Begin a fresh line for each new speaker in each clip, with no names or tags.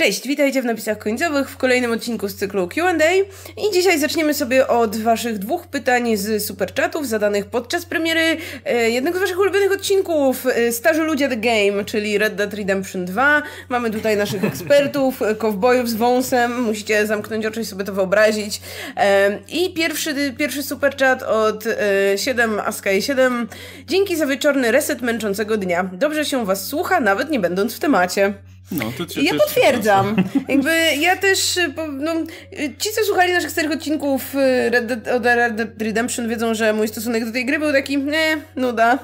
Cześć, witajcie w napisach końcowych w kolejnym odcinku z cyklu Q&A i dzisiaj zaczniemy sobie od waszych dwóch pytań z superchatów zadanych podczas premiery e, jednego z waszych ulubionych odcinków e, Starzy Ludzie The Game, czyli Red Dead Redemption 2. Mamy tutaj naszych ekspertów, kowbojów z wąsem, musicie zamknąć oczy i sobie to wyobrazić. E, I pierwszy, pierwszy superchat od e, 7 Askai 7. Dzięki za wieczorny reset męczącego dnia. Dobrze się was słucha, nawet nie będąc w temacie.
No, to
Ja potwierdzam. Jakby ja też, y, no, y, ci co słuchali naszych starych odcinków y, Red Dead, od Red Dead Redemption wiedzą, że mój stosunek do tej gry był taki, nie, nuda.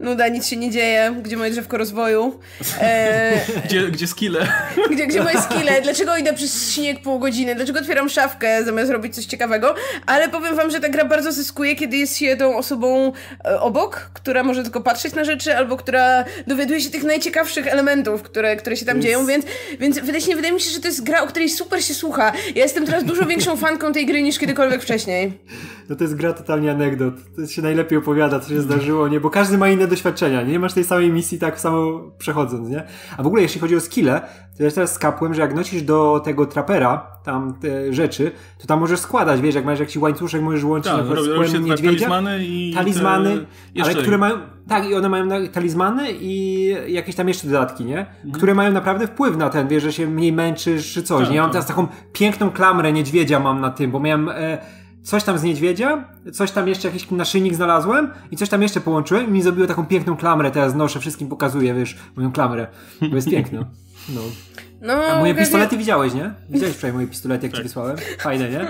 Nuda, nic się nie dzieje, gdzie moje drzewko rozwoju, e,
Gdzie, gdzie skille?
gdzie, gdzie moje skille, dlaczego idę przez śnieg pół godziny, dlaczego otwieram szafkę zamiast robić coś ciekawego, ale powiem wam, że ta gra bardzo zyskuje, kiedy jest się tą osobą e, obok, która może tylko patrzeć na rzeczy, albo która dowiaduje się tych najciekawszych elementów, które, które się tam dzieją, więc, więc wydaje, wydaje mi się, że to jest gra, o której super się słucha. Ja jestem teraz dużo większą fanką tej gry niż kiedykolwiek wcześniej.
No to jest gra totalnie anegdot. To się najlepiej opowiada, co się zdarzyło, nie? Bo każdy ma inne doświadczenia, nie? Masz tej samej misji tak samo przechodząc, nie? A w ogóle jeśli chodzi o skille, to ja teraz skapłem, że jak nosisz do tego trapera tam te rzeczy, to tam możesz składać, wiesz, jak masz jakiś łańcuszek, możesz łączyć
Tak,
na przykład
robi- się
niedźwiedzia.
talizmany i te-
Talizmany,
jeszcze
ale które mają, tak, i one mają talizmany i jakieś tam jeszcze dodatki, nie? Które mają naprawdę wpływ na ten, wiesz, że się mniej męczysz czy coś,
Mhm. Tak,
nie? Ja mam
tak.
teraz taką piękną klamrę niedźwiedzia mam na tym, bo miałem e, coś tam z niedźwiedzia, coś tam jeszcze jakiś naszyjnik znalazłem i coś tam jeszcze połączyłem i mi zrobiło taką piękną klamrę, teraz noszę, wszystkim pokazuję, wiesz, moją klamrę, bo jest piękna. No.
No,
A moje pistolety widziałeś, nie? Widziałeś wczoraj moje pistolety, jak
Tak.
ci wysłałem? Fajne, nie?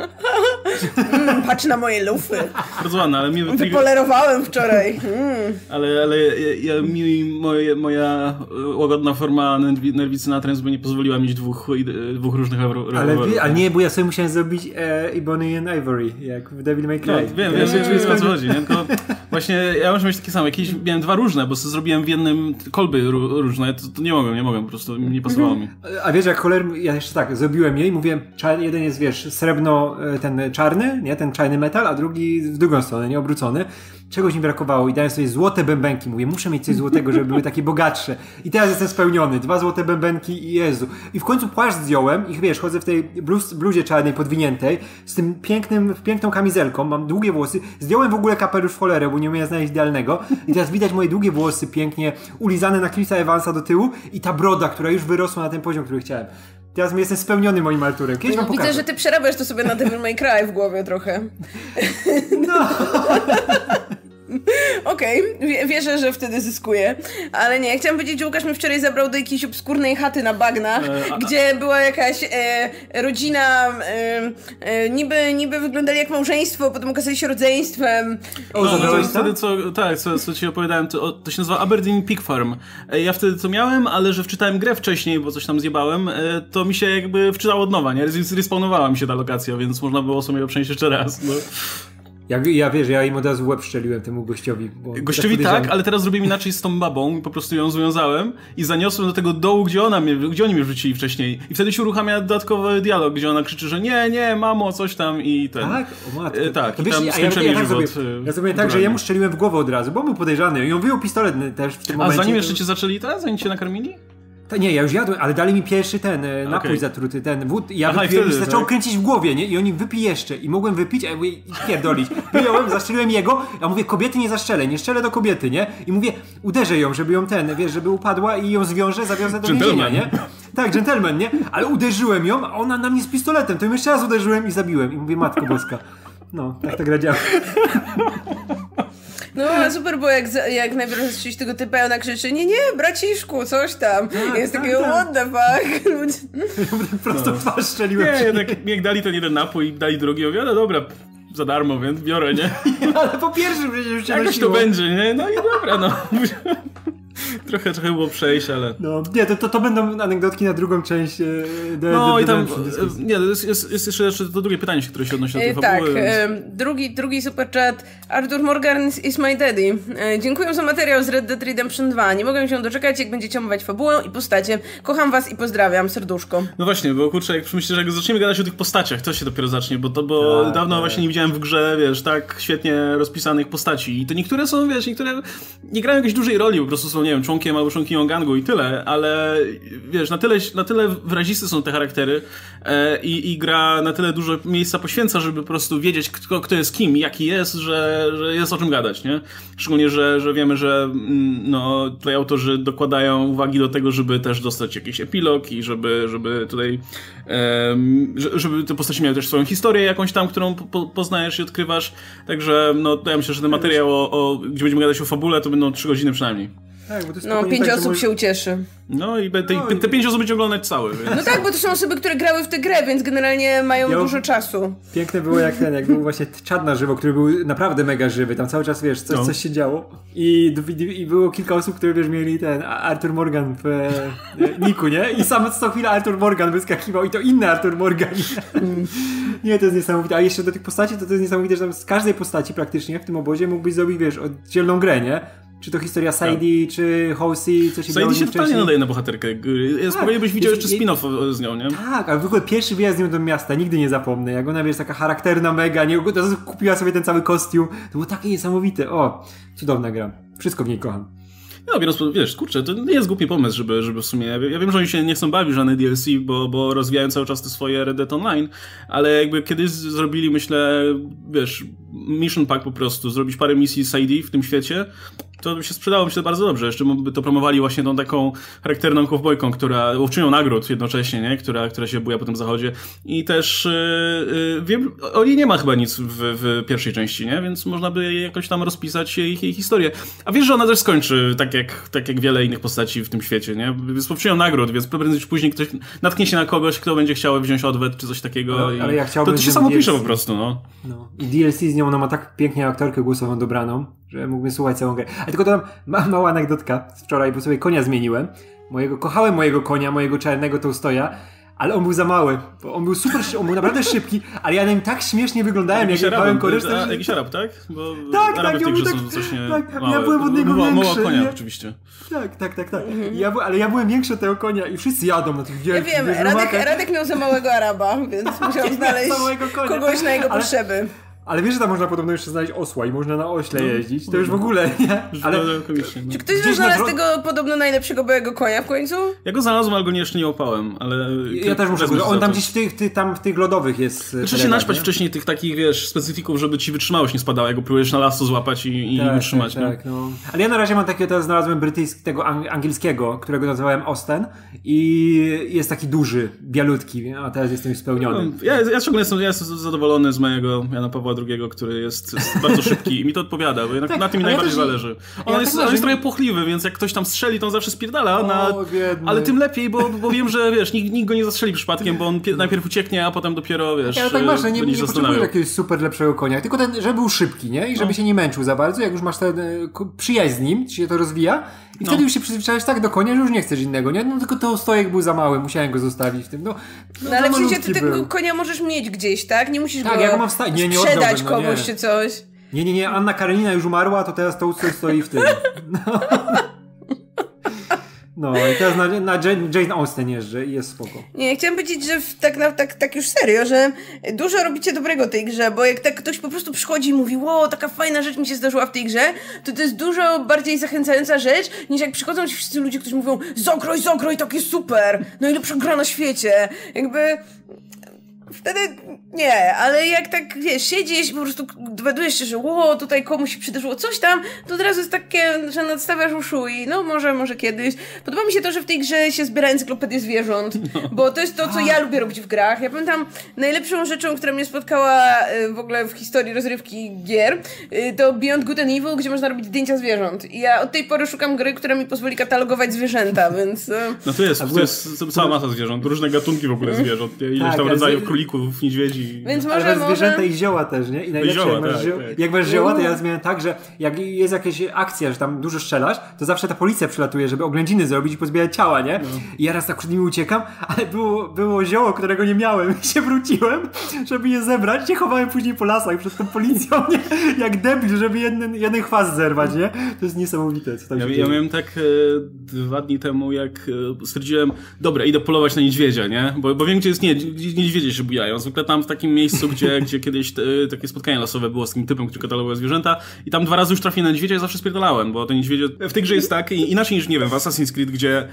Patrz na moje lufy.
Bardzo ładne, ale mi
Wypolerowałem wczoraj. Mm.
ale, ale ja, ja, mi moje, moja e, łagodna forma nerwi- nerwicy natręt by nie pozwoliła mieć dwóch, ide- dwóch różnych rewol-
Ale,
rewolwerów.
wie, ale nie, bo ja sobie musiałem zrobić e, Ebony and Ivory, jak w Devil May Cry.
No, wiem, wiem,
Ja
wiem,
się
wiem,
czuję
o co chodzi, nie? Tylko właśnie ja muszę mieć takie same. Jakieś miałem dwa różne, bo zrobiłem w jednym kolby ró- różne, to, to nie mogłem, nie mogłem, po prostu nie pasowało mi.
A wiesz, jak choler, ja jeszcze tak, zrobiłem je i mówiłem, jeden jest, wiesz, srebrno, e, ten czarny, nie, ten czarny metal, a drugi w drugą stronę, nie, obrócony. Czegoś mi brakowało i dałem sobie złote bębenki, mówię, muszę mieć coś złotego, żeby były takie bogatsze. I teraz jestem spełniony, dwa złote bębenki i Jezu. I w końcu płaszcz zdjąłem i wiesz, chodzę w tej bluz, bluzie czarnej podwiniętej, z tym pięknym, piękną kamizelką, mam długie włosy, zdjąłem w ogóle kapelusz w cholerę, bo nie umiem znaleźć idealnego i teraz widać moje długie włosy pięknie ulizane na Chrisa Evansa do tyłu i ta broda, która już wyrosła na ten poziom, który chciałem. Teraz jestem spełniony moim Arturem. Kiedyś wam
Widzę, że ty przerabiasz to sobie na Devil May Cry w głowie trochę.
No.
Okej, wie- wierzę, że wtedy zyskuję. Ale nie, chciałam powiedzieć, że Łukasz mnie wczoraj zabrał do jakiejś obskurnej chaty na bagnach,
E, a-
gdzie była jakaś e, rodzina, e, e, niby, niby wyglądali jak małżeństwo, potem okazali się rodzeństwem.
O,
No, to
zabrałeś
jest
to?
wtedy, co, tak, co, co ci opowiadałem, to, to się nazywa Aberdeen Pig Farm. E, Ja wtedy to miałem, ale że wczytałem grę wcześniej, bo coś tam zjebałem, e, to mi się jakby wczytało od nowa, nie? Respawnowała mi się ta lokacja, więc można było sobie ją przejść jeszcze raz. No.
Ja, ja wiesz, ja im od razu łeb szczeliłem temu gościowi.
Gościowi
podejrzany.
tak, ale teraz zrobiłem inaczej z tą babą i po prostu ją związałem i zaniosłem do tego dołu, gdzie ona mnie, gdzie oni mnie wrzucili wcześniej. I wtedy się uruchamia dodatkowy dialog, gdzie ona krzyczy, że nie, nie, mamo, coś tam i ten.
Tak? O matko.
E, tak,
to
i
wiesz,
tam
ja, ja, ja, tak zrobię,
e,
ja zrobię tak, że jemu strzeliłem w głowę od razu, bo był podejrzany. I on wyjął pistolet też w tym
A
momencie.
zanim
to-
jeszcze cię zaczęli, tak? Zanim cię nakarmili?
To nie, ja już jadłem, ale dali mi pierwszy ten e, napój
Okej.
zatruty, ten wód. Ja
Aha, i
wypiłem,
wtedy,
zaczął
tak?
kręcić w głowie, nie? I oni wypij jeszcze. I mogłem wypić, a ja mówię, pierdolić. Wyjąłem, zastrzeliłem jego, a mówię, kobiety nie zaszczelę, nie strzelę do kobiety, nie? I mówię, uderzę ją, żeby ją ten, wiesz, żeby upadła i ją zwiążę, zawiązę do więzienia, nie? Tak, gentleman, nie? Ale uderzyłem ją, a ona na mnie z pistoletem. To ją jeszcze raz uderzyłem i zabiłem. I mówię, matko boska. No, tak ta gra działa.
No a super, bo jak, jak najpierw strzelić tego typa, ona krzyczy, nie, nie, braciszku, coś tam. I jest
tak,
takiego,
tak.
what the fuck? Ludzie-
Prosto w twarz strzeliłem.
Nie, jednak jak dali ten jeden napój i dali drugi, ja mówię, no dobra, za darmo, więc biorę, nie?
Ale po pierwszym przecież już się
Jakoś to
nosiło.
będzie, nie? No i dobra, no. trochę, trochę było przejść, ale...
No, nie, to, to, to będą anegdotki na drugą część. E, de,
No
de,
i tam,
de-
e, nie, jest, jest, jest jeszcze, jeszcze to drugie pytanie, które się odnosi do tej
E,
fabuły.
tak,
więc-
e, drugi, drugi super chat. Arthur Morgan is my daddy. E, dziękuję za materiał z Red Dead Redemption 2. Nie mogę się doczekać, jak będziecie omawiać fabułę i postacie. Kocham was i pozdrawiam, serduszko.
No właśnie, bo kurczę, jak myślę, że jak zaczniemy gadać o tych postaciach, to się dopiero zacznie, bo to bo
Tak,
dawno
tak.
właśnie nie widziałem w grze, wiesz, tak świetnie rozpisanych postaci. I to niektóre są, wiesz, niektóre nie grają jakiejś dużej roli, po prostu są, nie wiem, członkiem albo członkinią gangu i tyle, ale wiesz, na tyle, na tyle wyraziste są te charaktery e, i, i gra na tyle dużo miejsca poświęca, żeby po prostu wiedzieć, kto, kto jest kim, jaki jest, że, że jest o czym gadać, nie? Szczególnie, że, że wiemy, że mm, no, tutaj autorzy dokładają uwagi do tego, żeby też dostać jakiś epilog i żeby, żeby tutaj że- żeby te postacie miały też swoją historię jakąś tam, którą po, poznajesz i odkrywasz. Także no, ja myślę, że ten materiał, o, o, gdzie będziemy gadać o fabule, to będą trzy godziny przynajmniej.
Tak, bo to jest
No, pięć
tak,
osób
może-
się ucieszy.
No i te,
No i-
te pięć osób będzie oglądać cały, więc...
No tak, bo to są osoby, które grały w tę grę, więc generalnie mają
Ja-
dużo czasu.
Piękne było jak ten, jak był właśnie czad na żywo, który był naprawdę mega żywy, tam cały czas, wiesz, coś,
No.
coś się działo i, i, i było kilka osób, które, wiesz, mieli ten Arthur Morgan w e, niku, nie? I sam co chwilę Arthur Morgan wyskakiwał i to inny Arthur Morgan. nie, to jest niesamowite. A jeszcze do tych postaci, to to jest niesamowite, że tam z każdej postaci praktycznie w tym obozie mógłbyś zrobić, wiesz, oddzielną grę, nie? Czy to historia Sadie, czy Halsey, co się z
się totalnie nadaje na bohaterkę. Ja spokojnie byś widział jeszcze spin-off z nią, nie?
Tak, ale w ogóle pierwszy wyjazd z nią do miasta, nigdy nie zapomnę. Jak ona, wiesz, taka charakterna mega, nie, kupiła sobie ten cały kostium. To było takie niesamowite. O, cudowna gra. Wszystko w niej kocham.
No, biorąc wiesz, kurczę, to nie jest głupi pomysł, żeby, żeby w sumie, ja wiem, że oni się nie chcą bawić żadne DLC, bo, bo rozwijają cały czas te swoje Red Dead Online, ale jakby kiedyś zrobili, myślę, wiesz, mission pack po prostu, zrobić parę misji z ID w tym świecie, to by się sprzedało, myślę, bardzo dobrze. Jeszcze by to promowali właśnie tą taką charakterną kowbojką, która, łowczynią nagród jednocześnie, nie? Która, która się buja po tym zachodzie. I też yy, wiem, o niej nie ma chyba nic w, w pierwszej części, nie? Więc można by jakoś tam rozpisać jej, jej historię. A wiesz, że ona też skończy, tak jak, tak jak wiele innych postaci w tym świecie, nie? Więc łowczynią nagród, więc prędzej czy później ktoś natknie się na kogoś, kto będzie chciał wziąć odwet czy coś takiego.
Ale- ale ja chciałbym,
to, to się samo pisze
DLC
po prostu, no.
No. I DLC z nią, ona ma tak pięknie aktorkę głosową dobraną, że mógłbym słuchać całą grę. A tylko dodam, ma, mała anegdotka z wczoraj, bo sobie konia zmieniłem. Mojego, kochałem mojego konia, mojego czarnego Tolstoja, ale on był za mały. Bo on był super, on był naprawdę szybki, ale ja na nim tak śmiesznie wyglądałem, jak jechałem
Arab,
korysztać.
a, jakiś Arab, tak? Bo
Tak,
Araby
tak, ja tak-
strasznie
tak, ja byłem od niego
Mała- Mała
większy,
konia
nie?
oczywiście.
Tak, tak, tak, tak. I Ja, by- ale ja byłem większy od tego konia i wszyscy jadą na tych
Ja
wielkich
wiem,
wiesz,
Radek. Radek miał za małego Araba, więc musiał znaleźć kogoś na jego
Ale-
potrzeby.
Ale wiesz, że tam można podobno jeszcze znaleźć osła i można na ośle jeździć. To już w ogóle, nie?
Ale. No.
Czy ktoś
Gdzieś
znalazł
na dro-
tego podobno najlepszego białego konia w końcu?
Ja go znalazłem, ale go nie- jeszcze nie łapałem, ale...
ja też muszę go. On tam gdzieś w tych, ty, tam w tych lodowych jest. e,
Muszę się
nie?
wcześniej tych takich, wiesz, specyfików, żeby ci wytrzymałość nie spadała, jak go próbujesz na lasso złapać i, i
Tak,
utrzymać,
tak,
nie?
tak, no. Ale ja na razie mam takiego, teraz znalazłem brytyjskiego, tego ang- angielskiego, którego nazywałem Osten i jest taki duży, bialutki, a teraz jestem już spełniony.
No, Ja, ja ciągle jestem, ja jestem zadowolony z mojego Jana Pawła II, który jest, bardzo szybki i mi to odpowiada, bo jednak
Tak,
na tym mi
ale ja
najbardziej
też-
zależy.
ja
On, jest,
tak
on jest trochę pochliwy, więc jak ktoś tam strzeli, to on zawsze spierdala,
O,
na, ale tym lepiej, bo, bo wiem, że wiesz, nikt, nikt go nie zastrzeli przypadkiem, bo on pie, najpierw ucieknie, a potem dopiero, wiesz,
Ja tak masz, że nie,
będzie
nie potrzebujesz jakiegoś super lepszego konia, tylko ten, żeby był szybki, nie? I żeby
No.
się nie męczył za bardzo, jak już masz ten e, przyjaźń z nim, ci się to rozwija i
No.
wtedy już się przyzwyczaisz tak do konia, że już nie chcesz innego, nie? No tylko to stojek był za mały, musiałem go zostawić w tym, no.
No ale
za
przecież ty tego konia możesz mieć gdzieś, tak? Nie musisz
Tak,
go
ja go mam w sta- nie, nie
sprzedać
oddałbym, no
komuś
nie.
czy coś.
Nie, nie, nie, Anna Karenina już umarła, to teraz to stoi, stoi w tym. No. No i teraz na, na Jane, Jane Austen jeżdżę i jest spoko.
Nie, chciałam powiedzieć, że w, tak, na, tak, tak już serio, że dużo robicie dobrego tej grze, bo jak tak ktoś po prostu przychodzi i mówi, ło, taka fajna rzecz mi się zdarzyła w tej grze, to to jest dużo bardziej zachęcająca rzecz, niż jak przychodzą ci wszyscy ludzie, którzy mówią, zagroj, zagroj, takie super, najlepsza gra na świecie. Jakby... Wtedy nie, ale jak tak, wiesz, siedzisz i po prostu dowiadujesz się, że ło, tutaj komuś się przydarzyło coś tam, to od razu jest takie, że nadstawiasz uszu i no może, może kiedyś. Podoba mi się to, że w tej grze się zbiera encyklopedię zwierząt, bo to jest to, co ja lubię robić w grach. Ja pamiętam, najlepszą rzeczą, która mnie spotkała y, w ogóle w historii rozrywki gier, y, to Beyond Good and Evil, gdzie można robić zdjęcia zwierząt. I ja od tej pory szukam gry, która mi pozwoli katalogować zwierzęta, więc... y,
No to jest, to jest cała masa zwierząt, różne gatunki w ogóle zwierząt, nie? ileś
Tak,
tam rodzajów
z-
królików, niedźwiedzi.
Więc
Ale
może,
masz
może...
zwierzęta i zioła też, nie? I najlepsze,
zioła,
jak, masz
tak,
zio...
tak.
jak masz zioła, to ja zmieniam tak, że jak jest jakaś akcja, że tam dużo strzelasz, to zawsze ta policja przylatuje, żeby oględziny zrobić i pozbierać ciała, nie?
No.
I ja raz tak przed nimi uciekam, ale było, było zioło, którego nie miałem i się wróciłem, żeby je zebrać. Się chowałem później po lasach przed tą policją, nie? Jak debil, żeby jeden, jeden chwast zerwać, nie? To jest niesamowite, co tam
Ja,
się
ja miałem tak e, dwa dni temu, jak e, stwierdziłem, dobra, idę polować na niedźwiedzia, nie? Bo, bo wiem, gdzie jest nie, niedźwiedzie się bujają. Zwykle tam w takim miejscu, gdzie, gdzie kiedyś te, takie spotkanie losowe było z takim typem, który katalogował zwierzęta i tam dwa razy już trafiłem na niedźwiedzia i zawsze spierdalałem, bo to niedźwiedzie w tej grze jest tak, inaczej niż, nie wiem, w Assassin's Creed, gdzie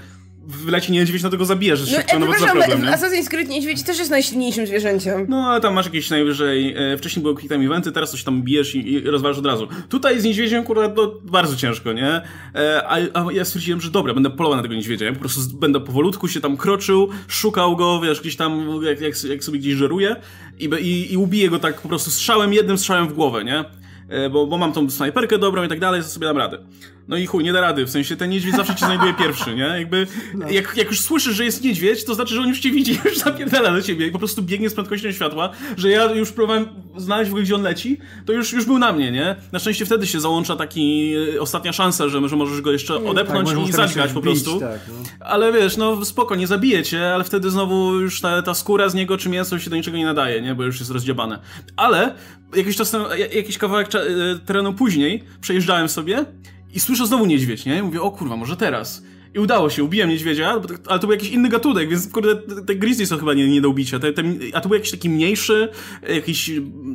wleci niedźwiedź, no to go zabijesz
No,
szybko, no bo
przepraszam,
problem, nie?
Assassin's Creed niedźwiedź też jest najsilniejszym zwierzęciem.
No, ale tam masz jakieś najwyżej. E, wcześniej były quick time eventy, teraz coś tam bijesz i, i rozwalasz od razu. Tutaj z niedźwiedziem, kurwa, to bardzo ciężko, nie? E, a, a ja stwierdziłem, że dobra, będę polował na tego niedźwiedzia. Ja po prostu będę powolutku się tam kroczył, szukał go, wiesz, gdzieś tam, jak, jak, jak sobie gdzieś żeruje i, i, i ubiję go tak po prostu strzałem, jednym strzałem w głowę, nie? E, Bo, bo mam tą snajperkę dobrą i tak dalej, to sobie dam radę. No i chuj, nie da rady, w sensie ten niedźwiedź zawsze cię znajduje pierwszy, nie? Jakby, jak, jak już słyszysz, że jest niedźwiedź, to znaczy, że on już cię widzi, już zapierdala do ciebie i po prostu biegnie z prędkością światła, że ja już próbowałem znaleźć w ogóle, gdzie on leci, to już, już był na mnie, nie? Na szczęście wtedy się załącza taki e, ostatnia szansa, że, że możesz go jeszcze odepchnąć
tak,
i zadźgać po prostu.
Tak, no.
Ale wiesz, no spoko, nie zabije cię, ale wtedy znowu już ta, ta skóra z niego czy mięso się do niczego nie nadaje, nie? Bo już jest rozdziabane. Ale jakiś czas, jakiś kawałek e, terenu później przejeżdżałem sobie i słyszę znowu niedźwiedź, nie? I mówię, o kurwa, może teraz. I udało się, ubiłem niedźwiedzia, ale to był jakiś inny gatunek, więc kurde, te- te grizzlies są chyba nie, nie do ubicia. Te, te, a to był jakiś taki mniejszy, jakiś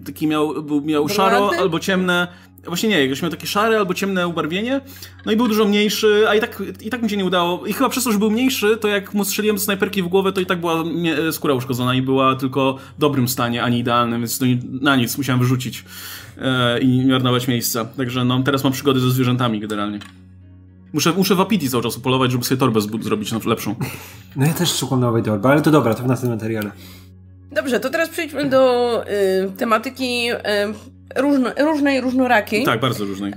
taki miał, był, miał szaro albo ciemne. Właśnie nie, jakoś miał takie szare albo ciemne ubarwienie, no i był dużo mniejszy, a i tak, i tak mi się nie udało. I chyba przez to, że był mniejszy, to jak mu strzeliłem do snajperki w głowę, to i tak była mie- skóra uszkodzona i była tylko w dobrym stanie, a nie idealnym, więc to ni- na nic musiałem wyrzucić e, i marnować miejsca. Także no, teraz mam przygody ze zwierzętami generalnie. Muszę, muszę w Apiti cały czas upolować, żeby sobie torbę zrobić no, lepszą.
no ja też szukam nowej torby, ale to dobra, to w następnym materiale.
Dobrze, to teraz przejdźmy do y, tematyki y, różno, różnej, różnorakiej.
Tak, bardzo różnej.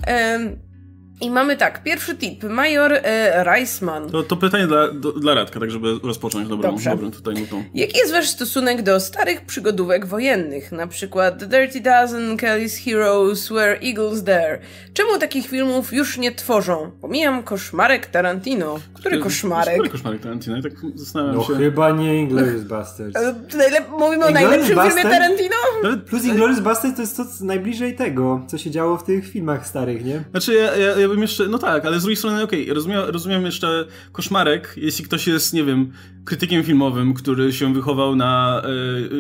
I mamy tak, pierwszy tip. Major e, Reisman.
To, to pytanie dla, do, dla Radka, tak żeby rozpocząć dobrą,
Dobrze.
dobrą tutaj nutą.
Jaki jest wasz stosunek do starych przygodówek wojennych? Na przykład The Dirty Dozen, Kelly's Heroes, Where Eagles Dare. Czemu takich filmów już nie tworzą? Pomijam koszmarek Tarantino. Który koszmarek?
Który koszmarek Tarantino? I tak zastanawiam
No
się.
chyba nie Inglourious Basterds.
Najlep- mówimy o
Inglourious
najlepszym filmie
Basterds?
Tarantino?
Nawet,
Plus Inglourious Basterds to jest to co najbliżej tego, co się działo w tych filmach starych, nie?
Znaczy, ja, ja, ja bym jeszcze, no tak, ale z drugiej strony, okej, rozumiem, rozumiem jeszcze koszmarek, jeśli ktoś jest, nie wiem, krytykiem filmowym, który się wychował na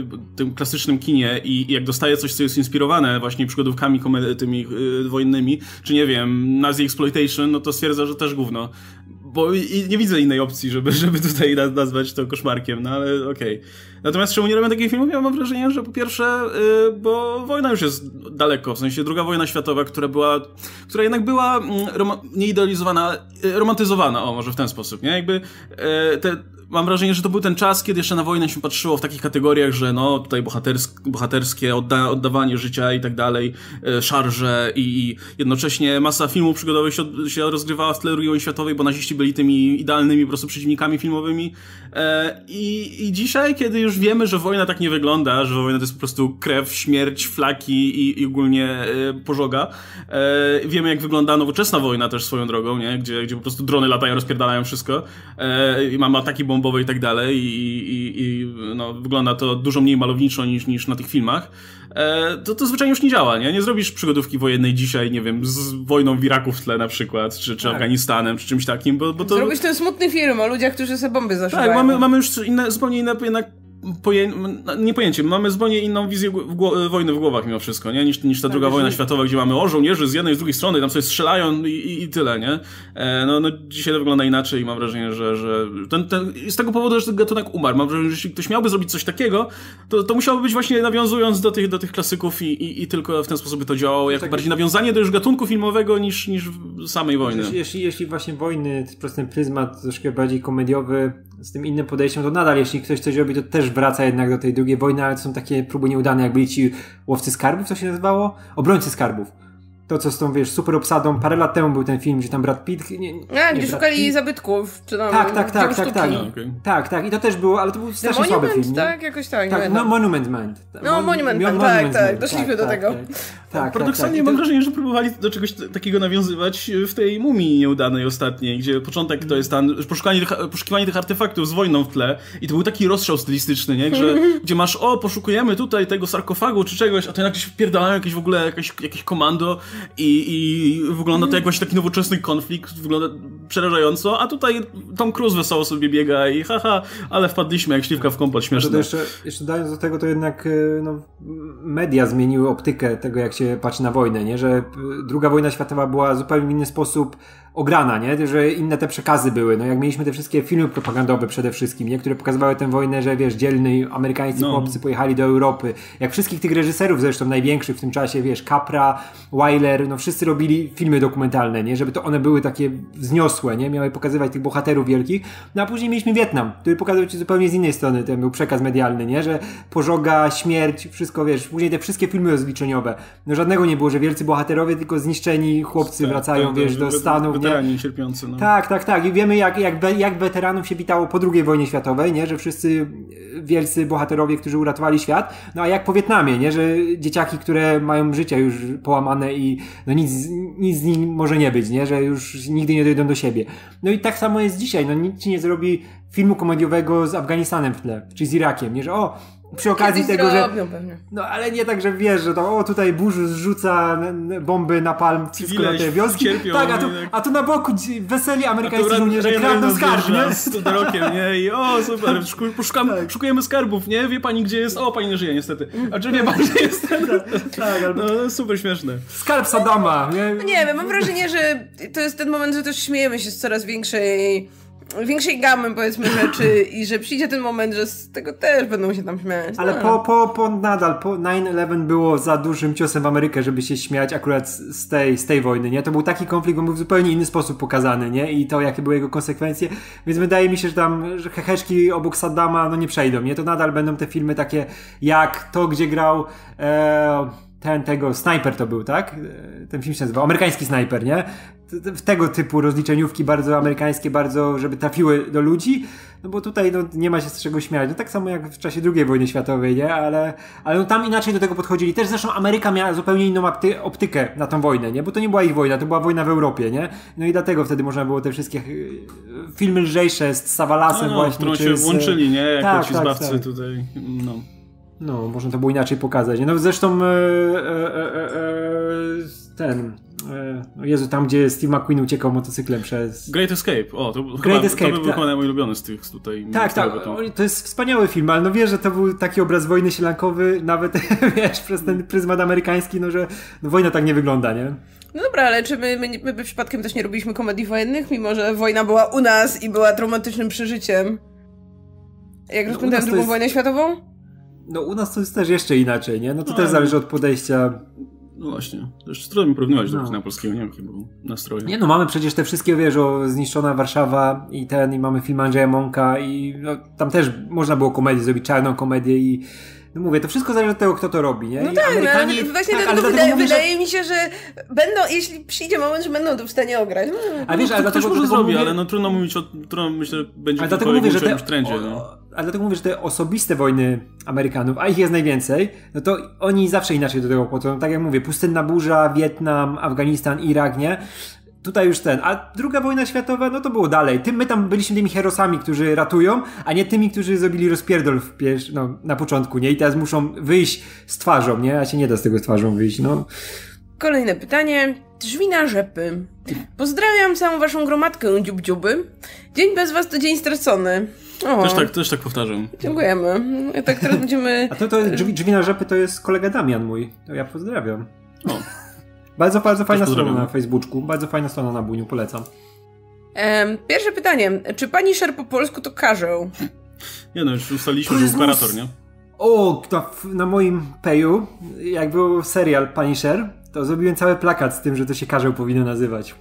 y, tym klasycznym kinie i, i jak dostaje coś, co jest inspirowane właśnie przygodówkami komedy, tymi y, wojennymi, czy nie wiem, Nazi Exploitation, no to stwierdza, że też gówno. Bo i, nie widzę innej opcji, żeby, żeby tutaj na- nazwać to koszmarkiem, no ale okej. Natomiast czemu nie robią takich filmów? Ja mam wrażenie, że po pierwsze, y, bo wojna już jest daleko, w sensie druga wojna światowa, która była, która jednak była mm, rom- nie idealizowana, y, romantyzowana, o może w ten sposób, nie? Jakby y, te, mam wrażenie, że to był ten czas, kiedy jeszcze na wojnę się patrzyło w takich kategoriach, że no tutaj bohatersk, bohaterskie odda, oddawanie życia i tak dalej, y, szarże i, i jednocześnie masa filmów przygodowych się, od- się rozgrywała w tle II wojny światowej, bo naziści byli tymi idealnymi po prostu przeciwnikami filmowymi. E, I, I dzisiaj, kiedy już wiemy, że wojna tak nie wygląda, że wojna to jest po prostu krew, śmierć, flaki i, i ogólnie e, pożoga, e, wiemy jak wygląda nowoczesna wojna też swoją drogą, nie? Gdzie, gdzie po prostu drony latają, rozpierdalają wszystko i mamy ataki bombowe i tak dalej i, i, i no, wygląda to dużo mniej malowniczo niż, niż na tych filmach. To, to zwyczajnie już nie działa, nie? Nie zrobisz przygodówki wojennej dzisiaj, nie wiem, z wojną w Iraku w tle na przykład, czy, czy
Tak.
Afganistanem, czy czymś takim, bo, bo to...
Zrobić ten smutny film o ludziach, którzy sobie bomby zaszywają.
Tak, mamy, mamy już inne, zupełnie inne jednak poję... nie pojęcie, mamy zupełnie inną wizję w gło... wojny w głowach mimo wszystko, nie? Niż, niż ta druga
wiesz,
wojna światowa, gdzie mamy o żołnierzy z jednej i z drugiej strony, tam sobie strzelają i, i, i tyle, nie? E, no, no dzisiaj to wygląda inaczej i mam wrażenie, że, że ten, ten... z tego powodu, że ten gatunek umarł. Mam wrażenie, że jeśli ktoś miałby zrobić coś takiego, to, to musiałoby być właśnie nawiązując do tych, do tych klasyków i, i, i tylko w ten sposób by to działało, jako
Tak.
bardziej nawiązanie do już gatunku filmowego niż, niż samej wojny.
Jeśli, jeśli, jeśli właśnie wojny, przez ten pryzmat troszkę bardziej komediowy, z tym innym podejściem, to nadal jeśli ktoś coś robi, to też wraca jednak do tej drugiej wojny, ale to są takie próby nieudane, jak byli ci łowcy skarbów, co się nazywało? Obrońcy skarbów. To, co z tą, wiesz, super obsadą, parę lat temu był ten film, gdzie tam Brad Pitt... Nie, nie,
A,
nie,
gdzie
Brad
szukali
Pitt.
zabytków, czy tam
Tak, tak, tak, tak, tak.
No.
Tak, tak, i to też było, ale to był
The
strasznie słaby
Monument,
film, nie?
tak? Jakoś tak,
Tak, no, Monument Man.
No, Monument Man, tak, tak, doszliśmy do tego.
Tak, tak,
Paradoksalnie
tak,
mam
I to-
wrażenie, że próbowali do czegoś takiego nawiązywać w tej mumii nieudanej ostatniej, gdzie początek to jest tam poszukanie tych, poszukiwanie tych artefaktów z wojną w tle i to był taki rozstrzał stylistyczny, nie? Że, gdzie masz, o, poszukujemy tutaj tego sarkofagu czy czegoś, a to nagle się wpierdalają jakieś w ogóle jakieś, jakieś komando i, i wygląda to jak właśnie taki nowoczesny konflikt, wygląda przerażająco, a tutaj Tom Cruise wesoło sobie biega i haha, ale wpadliśmy jak śliwka w kompot, śmieszne.
Jeszcze, jeszcze dając do tego, to jednak e, no, media zmieniły optykę tego, jak się patrzy na wojnę, nie? że e, druga wojna światowa była zupełnie w inny sposób ograna, nie? Że inne te przekazy były. No jak mieliśmy te wszystkie filmy propagandowe przede wszystkim, nie? Które pokazywały tę wojnę, że wiesz, dzielni amerykańscy no. chłopcy pojechali do Europy. Jak wszystkich tych reżyserów zresztą największych w tym czasie, wiesz, Capra, Wyler, no wszyscy robili filmy dokumentalne, nie? Żeby to one były takie wzniosłe, nie? Miały pokazywać tych bohaterów wielkich. No a później mieliśmy Wietnam, który pokazał ci zupełnie z innej strony ten był przekaz medialny, nie? Że pożoga, śmierć, wszystko, wiesz, później te wszystkie filmy rozliczeniowe. No żadnego nie było, że wielcy bohaterowie, tylko zniszczeni chłopcy tak, wracają, tak, wiesz, do Stanów,
weterani cierpiący. No.
Tak, tak, tak. I wiemy, jak, jak, jak weteranów się witało po II wojnie światowej, nie? że wszyscy wielcy bohaterowie, którzy uratowali świat. No a jak po Wietnamie, nie? że dzieciaki, które mają życie już połamane i no nic, nic z nim może nie być, nie? że już nigdy nie dojdą do siebie. No i tak samo jest dzisiaj. No nikt ci nie zrobi filmu komediowego z Afganistanem w tle, czy z Irakiem, nie? że o, przy okazji tego, że.
Pewnie.
No ale nie tak, że wiesz, że to o tutaj burz zrzuca bomby na palm wszystko na te wioski.
Cierpią,
tak, a tu, a tu na boku weseli amerykańscy żołnierze kradną skarb, nie?
Z rokiem, nie? I o, super, szukamy, tak. szukujemy skarbów, nie? Wie pani, gdzie jest? O, pani nie żyje niestety. A czy wie pani, gdzie jest tak, albo... No, super śmieszne.
Skarb Sadama, nie?
No nie wiem, mam wrażenie, że to jest ten moment, że też śmiejemy się z coraz większej większej gamy, powiedzmy, rzeczy i że przyjdzie ten moment, że z tego też będą się tam śmiać.
Ale no. po, po, po nadal, po 9-11 było za dużym ciosem w Amerykę, żeby się śmiać akurat z tej, z tej wojny, nie? To był taki konflikt, on był w zupełnie inny sposób pokazany, nie? I to, jakie były jego konsekwencje, więc wydaje mi się, że tam że heheszki obok Saddama, no nie przejdą, nie? To nadal będą te filmy takie jak to, gdzie grał e, ten, tego, Sniper to był, tak? E, ten film się nazywał, amerykański Sniper, nie? W tego typu rozliczeniówki bardzo amerykańskie, bardzo, żeby trafiły do ludzi, no bo tutaj no, nie ma się z czego śmiać. No tak samo jak w czasie II wojny światowej, nie? Ale, ale no, tam inaczej do tego podchodzili. Też zresztą Ameryka miała zupełnie inną optykę na tą wojnę, nie? Bo to nie była ich wojna, to była wojna w Europie, nie? No i dlatego wtedy można było te wszystkie y, filmy lżejsze z Savalasem no, no, właśnie.
Którą się włączyli, nie? Jako tak, ci tak, zbawcy tak. tutaj, no.
No, można to było inaczej pokazać. No zresztą e, e, e, e ten E, Jezu, tam gdzie Steve McQueen uciekał motocyklem przez...
Great Escape, o, to,
Great chyba,
Escape, to był tak. mój ulubiony z tych tutaj.
Tak, tak, to jest wspaniały film, ale no wiesz, że to był taki obraz wojny sielankowy, nawet wiesz, przez ten pryzmat amerykański, no że no, wojna tak nie wygląda, nie?
No dobra, ale czy my, my, my przypadkiem też nie robiliśmy komedii wojennych, mimo że wojna była u nas i była traumatycznym przeżyciem? Jak no, rozpętałem drugą jest... wojnę światową?
No u nas to jest też jeszcze inaczej, nie? No to no, też zależy od podejścia
no właśnie, też trudno mi porównywać no. do kina polskiego, nie wiem jakie było nastroje.
Nie no, mamy przecież te wszystkie, wiesz, o zniszczona Warszawa i ten, i mamy film Andrzeja Monka i no, tam też można było komedię zrobić, czarną komedię i no mówię, to wszystko zależy od tego, kto to robi, nie?
No I tak, Amerykanie... no, właśnie tak, dlatego wydaje, mówię, wydaje że... mi się, że będą, jeśli przyjdzie moment, że będą to w stanie ograć. No,
a wiesz, ale dlatego,
ktoś może zrobi, ale no trudno mówić o, trudno myślę, będzie dlatego mówię, że te... trendzie, no.
Ale dlatego mówię, że te osobiste wojny Amerykanów, a ich jest najwięcej, no to oni zawsze inaczej do tego podchodzą. Tak jak mówię, pustynna burza, Wietnam, Afganistan, Irak, nie? Tutaj już ten. A druga wojna światowa, no to było dalej. Tym, my tam byliśmy tymi herosami, którzy ratują, a nie tymi, którzy zrobili rozpierdol w pier- no, na początku, nie? I teraz muszą wyjść z twarzą, nie? A się nie da z tego z twarzą wyjść, no.
Kolejne pytanie. Drzwi na rzepy. Pozdrawiam całą waszą gromadkę, dziubdziuby. Dzień bez was to dzień stracony.
O. Też tak, też tak powtarzam.
Dziękujemy. Tak teraz będziemy...
A to, to drzwi, drzwi na rzepy to jest kolega Damian mój. To ja pozdrawiam. O. Bardzo, bardzo fajna strona na Facebooku, bardzo fajna strona na Buniu, polecam.
pierwsze pytanie. Czy pani Sher po polsku to karzeł?
Nie no, już ustaliliśmy, że operator, nie?
O, na, na moim peju, jak był serial Punisher, to zrobiłem cały plakat z tym, że to się karzeł powinno nazywać.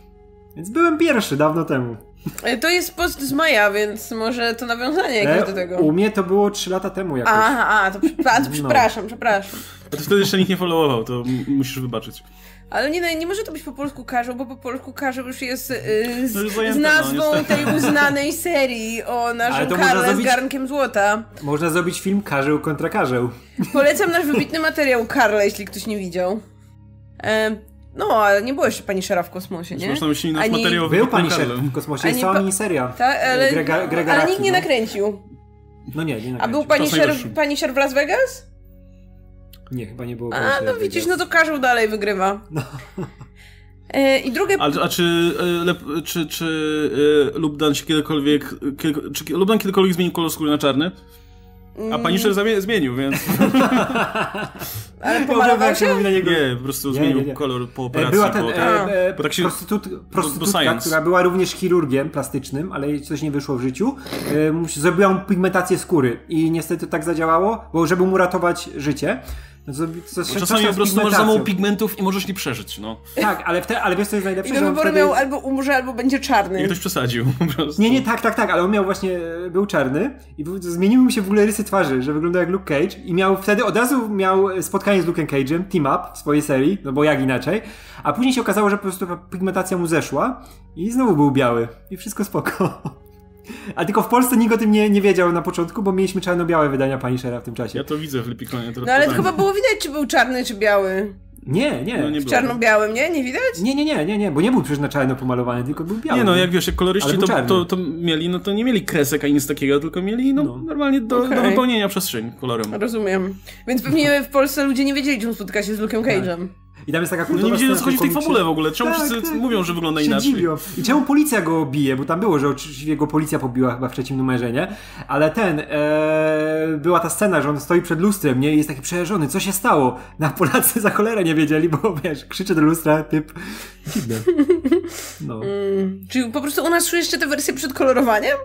Więc byłem pierwszy dawno temu.
E, to jest post z maja, więc może to nawiązanie jakieś e, do tego.
U mnie to było 3 lata temu jakoś.
Aha, a, to, a, to przepraszam, no. przepraszam.
A to wtedy jeszcze nikt nie followował, to musisz wybaczyć.
Ale nie, nie może to być po polsku karzeł, bo po polsku karzeł już jest yy, z, no z, nazwą no, tej uznanej serii o naszym Karle zrobić, z garnkiem złota.
Można zrobić film Karzeł kontra Karzeł.
Polecam nasz wybitny materiał Karle, jeśli ktoś nie widział. E, no, ale nie było jeszcze pani Szera w kosmosie, nie?
Można myśleć nasz Ani... materiał
Był pani Szer w kosmosie, jest cała miniseria.
Tak, ale, Grega, Grega ale nikt nie no. nakręcił.
No nie, nie nakręcił.
A był pani Szer, pani Szer w Las Vegas?
Nie, chyba nie było
A, no widzisz, no to Karzeł dalej wygrywa. E, I drugie...
A, a czy, e, lep, czy, czy e, Lubdan się kiedykolwiek, kiedy, czy Lubdan kiedykolwiek zmienił kolor skóry na czarny? A Punisher zamie- zmienił, więc
Ale pomalował
się na niego.
nie, po prostu
Nie,
zmienił
nie, nie.
kolor po operacji.
Była ten,
po,
e, e,
bo tak się-
prostytut, prostytutka,
science.
która była również chirurgiem plastycznym, ale jej coś nie wyszło w życiu. E, zrobiła mu pigmentację skóry i niestety tak zadziałało, bo żeby mu ratować życie. No,
Bo czasami po prostu masz za mało pigmentów i możesz nie przeżyć, no.
Tak, ale, wte, ale wiesz co jest najlepsze?
I do wyboru miał albo umrze, albo będzie czarny.
I ktoś przesadził po prostu.
Nie, nie, tak, tak, tak, ale on miał właśnie, e, był czarny i zmieniły mu się w ogóle rysy twarzy, że wyglądał jak Luke Cage i miał wtedy od razu miał spotkanie z Luke'em Cage'em, team up w swojej serii, no bo jak inaczej, a później się okazało, że po prostu ta pigmentacja mu zeszła i znowu był biały i wszystko spoko. A tylko w Polsce nikt o tym nie, nie wiedział na początku, bo mieliśmy czarno-białe wydania Punishera w tym czasie.
Ja to widzę w Lipikonie. To
No ale to
pytanie.
chyba było widać, czy był czarny, czy biały.
Nie, nie.
No, nie
W
było.
czarno-białym, nie? Nie widać?
nie, nie, nie, nie, nie, bo nie był przecież na czarno pomalowany, tylko był biały.
Nie no, jak wiesz, jak koloryści to, to, to mieli, no to nie mieli kresek ani nic takiego, tylko mieli no,
No.
normalnie do,
Okej.
do wypełnienia przestrzeń kolorem.
Rozumiem. Więc pewnie w Polsce ludzie nie wiedzieli, czym spotyka się z Luke'em Cage'em.
I tam jest taka
No
kultowa
nie wiedzieli o co chodzi w tej fabule w ogóle. Czemu
Tak,
wszyscy
tak.
mówią, że wygląda
się
inaczej?
dziwią. I czemu policja go bije? Bo tam było, że oczywiście go policja pobiła chyba w trzecim numerze, nie? Ale ten, e, była ta scena, że on stoi przed lustrem, nie? I jest taki przerażony. Co się stało? Na Polacy za cholerę nie wiedzieli, bo wiesz, krzyczy do lustra, typ... Dziwne. No.
Mm. Czyli po prostu u nas są jeszcze te wersje przed kolorowaniem?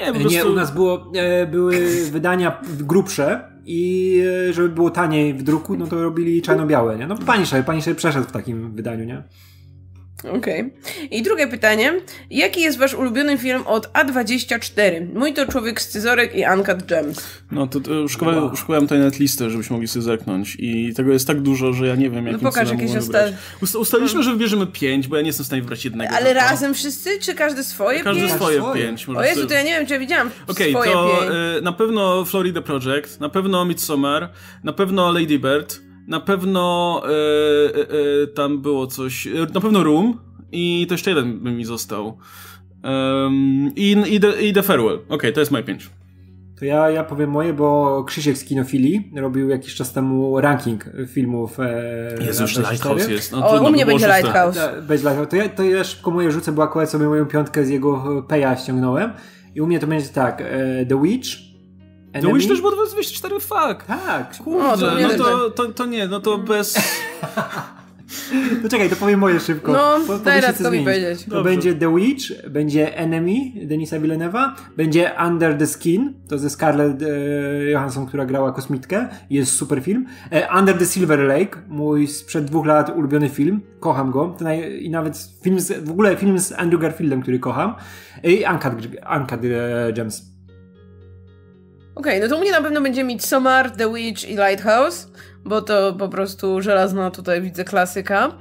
Nie, po prostu...
Nie, u nas było, e, były wydania grubsze i e, żeby było taniej w druku, no to robili czarno-białe, nie? No Punisher, Punisher przeszedł w takim wydaniu, nie?
Okej. I drugie pytanie. Jaki jest wasz ulubiony film od A24? Mój to Człowiek z Scyzorek i Uncut Gems.
No to, to szukałem,
Wow.
szukałem tutaj żebyśmy mogli sobie zerknąć i tego jest tak dużo, że ja nie wiem, jakim
No pokaż jakieś osta-.
Usta- ustaliliśmy, że wybierzemy pięć, bo ja nie jestem w stanie wybrać jednego.
Ale razem wszyscy, czy każdy swoje?
Każdy
pięć?
swoje
swoje.
pięć.
O Jezu, to ja nie wiem, czy ja widziałam
Okej,
swoje
to
pięć.
y, na pewno Florida Project, na pewno Midsommar, na pewno Lady Bird, na pewno y, y, y, tam było coś, na pewno Room i to jeszcze jeden by mi został. Um, i, i, the, I The Farewell. Okej, to jest moje pięć.
To ja, ja powiem moje, bo Krzysiek z Kinofilii robił jakiś czas temu ranking filmów e,
Jezu,
24.
Lighthouse jest. No,
O,
trudno
u mnie będzie. Lighthouse.
Ta- Bez Lighthouse. To ja, to ja szybko moje rzucę, bo akurat sobie moją piątkę z jego peja ściągnąłem. I u mnie to będzie tak, e, The Witch, Enemy.
Witch też było 24, fuck.
Tak.
O, to
Kurde,
mnie
no to, to, to nie, no to bez...
To czekaj, to powiem moje szybko.
No,
Po-
daj
powiecie,
raz
co
to mi powiedzieć.
To
Dobrze.
będzie The Witch, będzie Enemy Denisa Villeneuve'a, będzie Under the Skin, to ze Scarlett e, Johansson, która grała kosmitkę, jest super film. E, Under the Silver Lake, mój sprzed dwóch lat ulubiony film, kocham go, to naj, i nawet film z, w ogóle film z Andrew Garfieldem, który kocham. I Uncut, Uncut e, Gems.
Okej, no to u mnie na pewno będzie Midsommar, The Witch i Lighthouse, bo to po prostu żelazna tutaj widzę klasyka.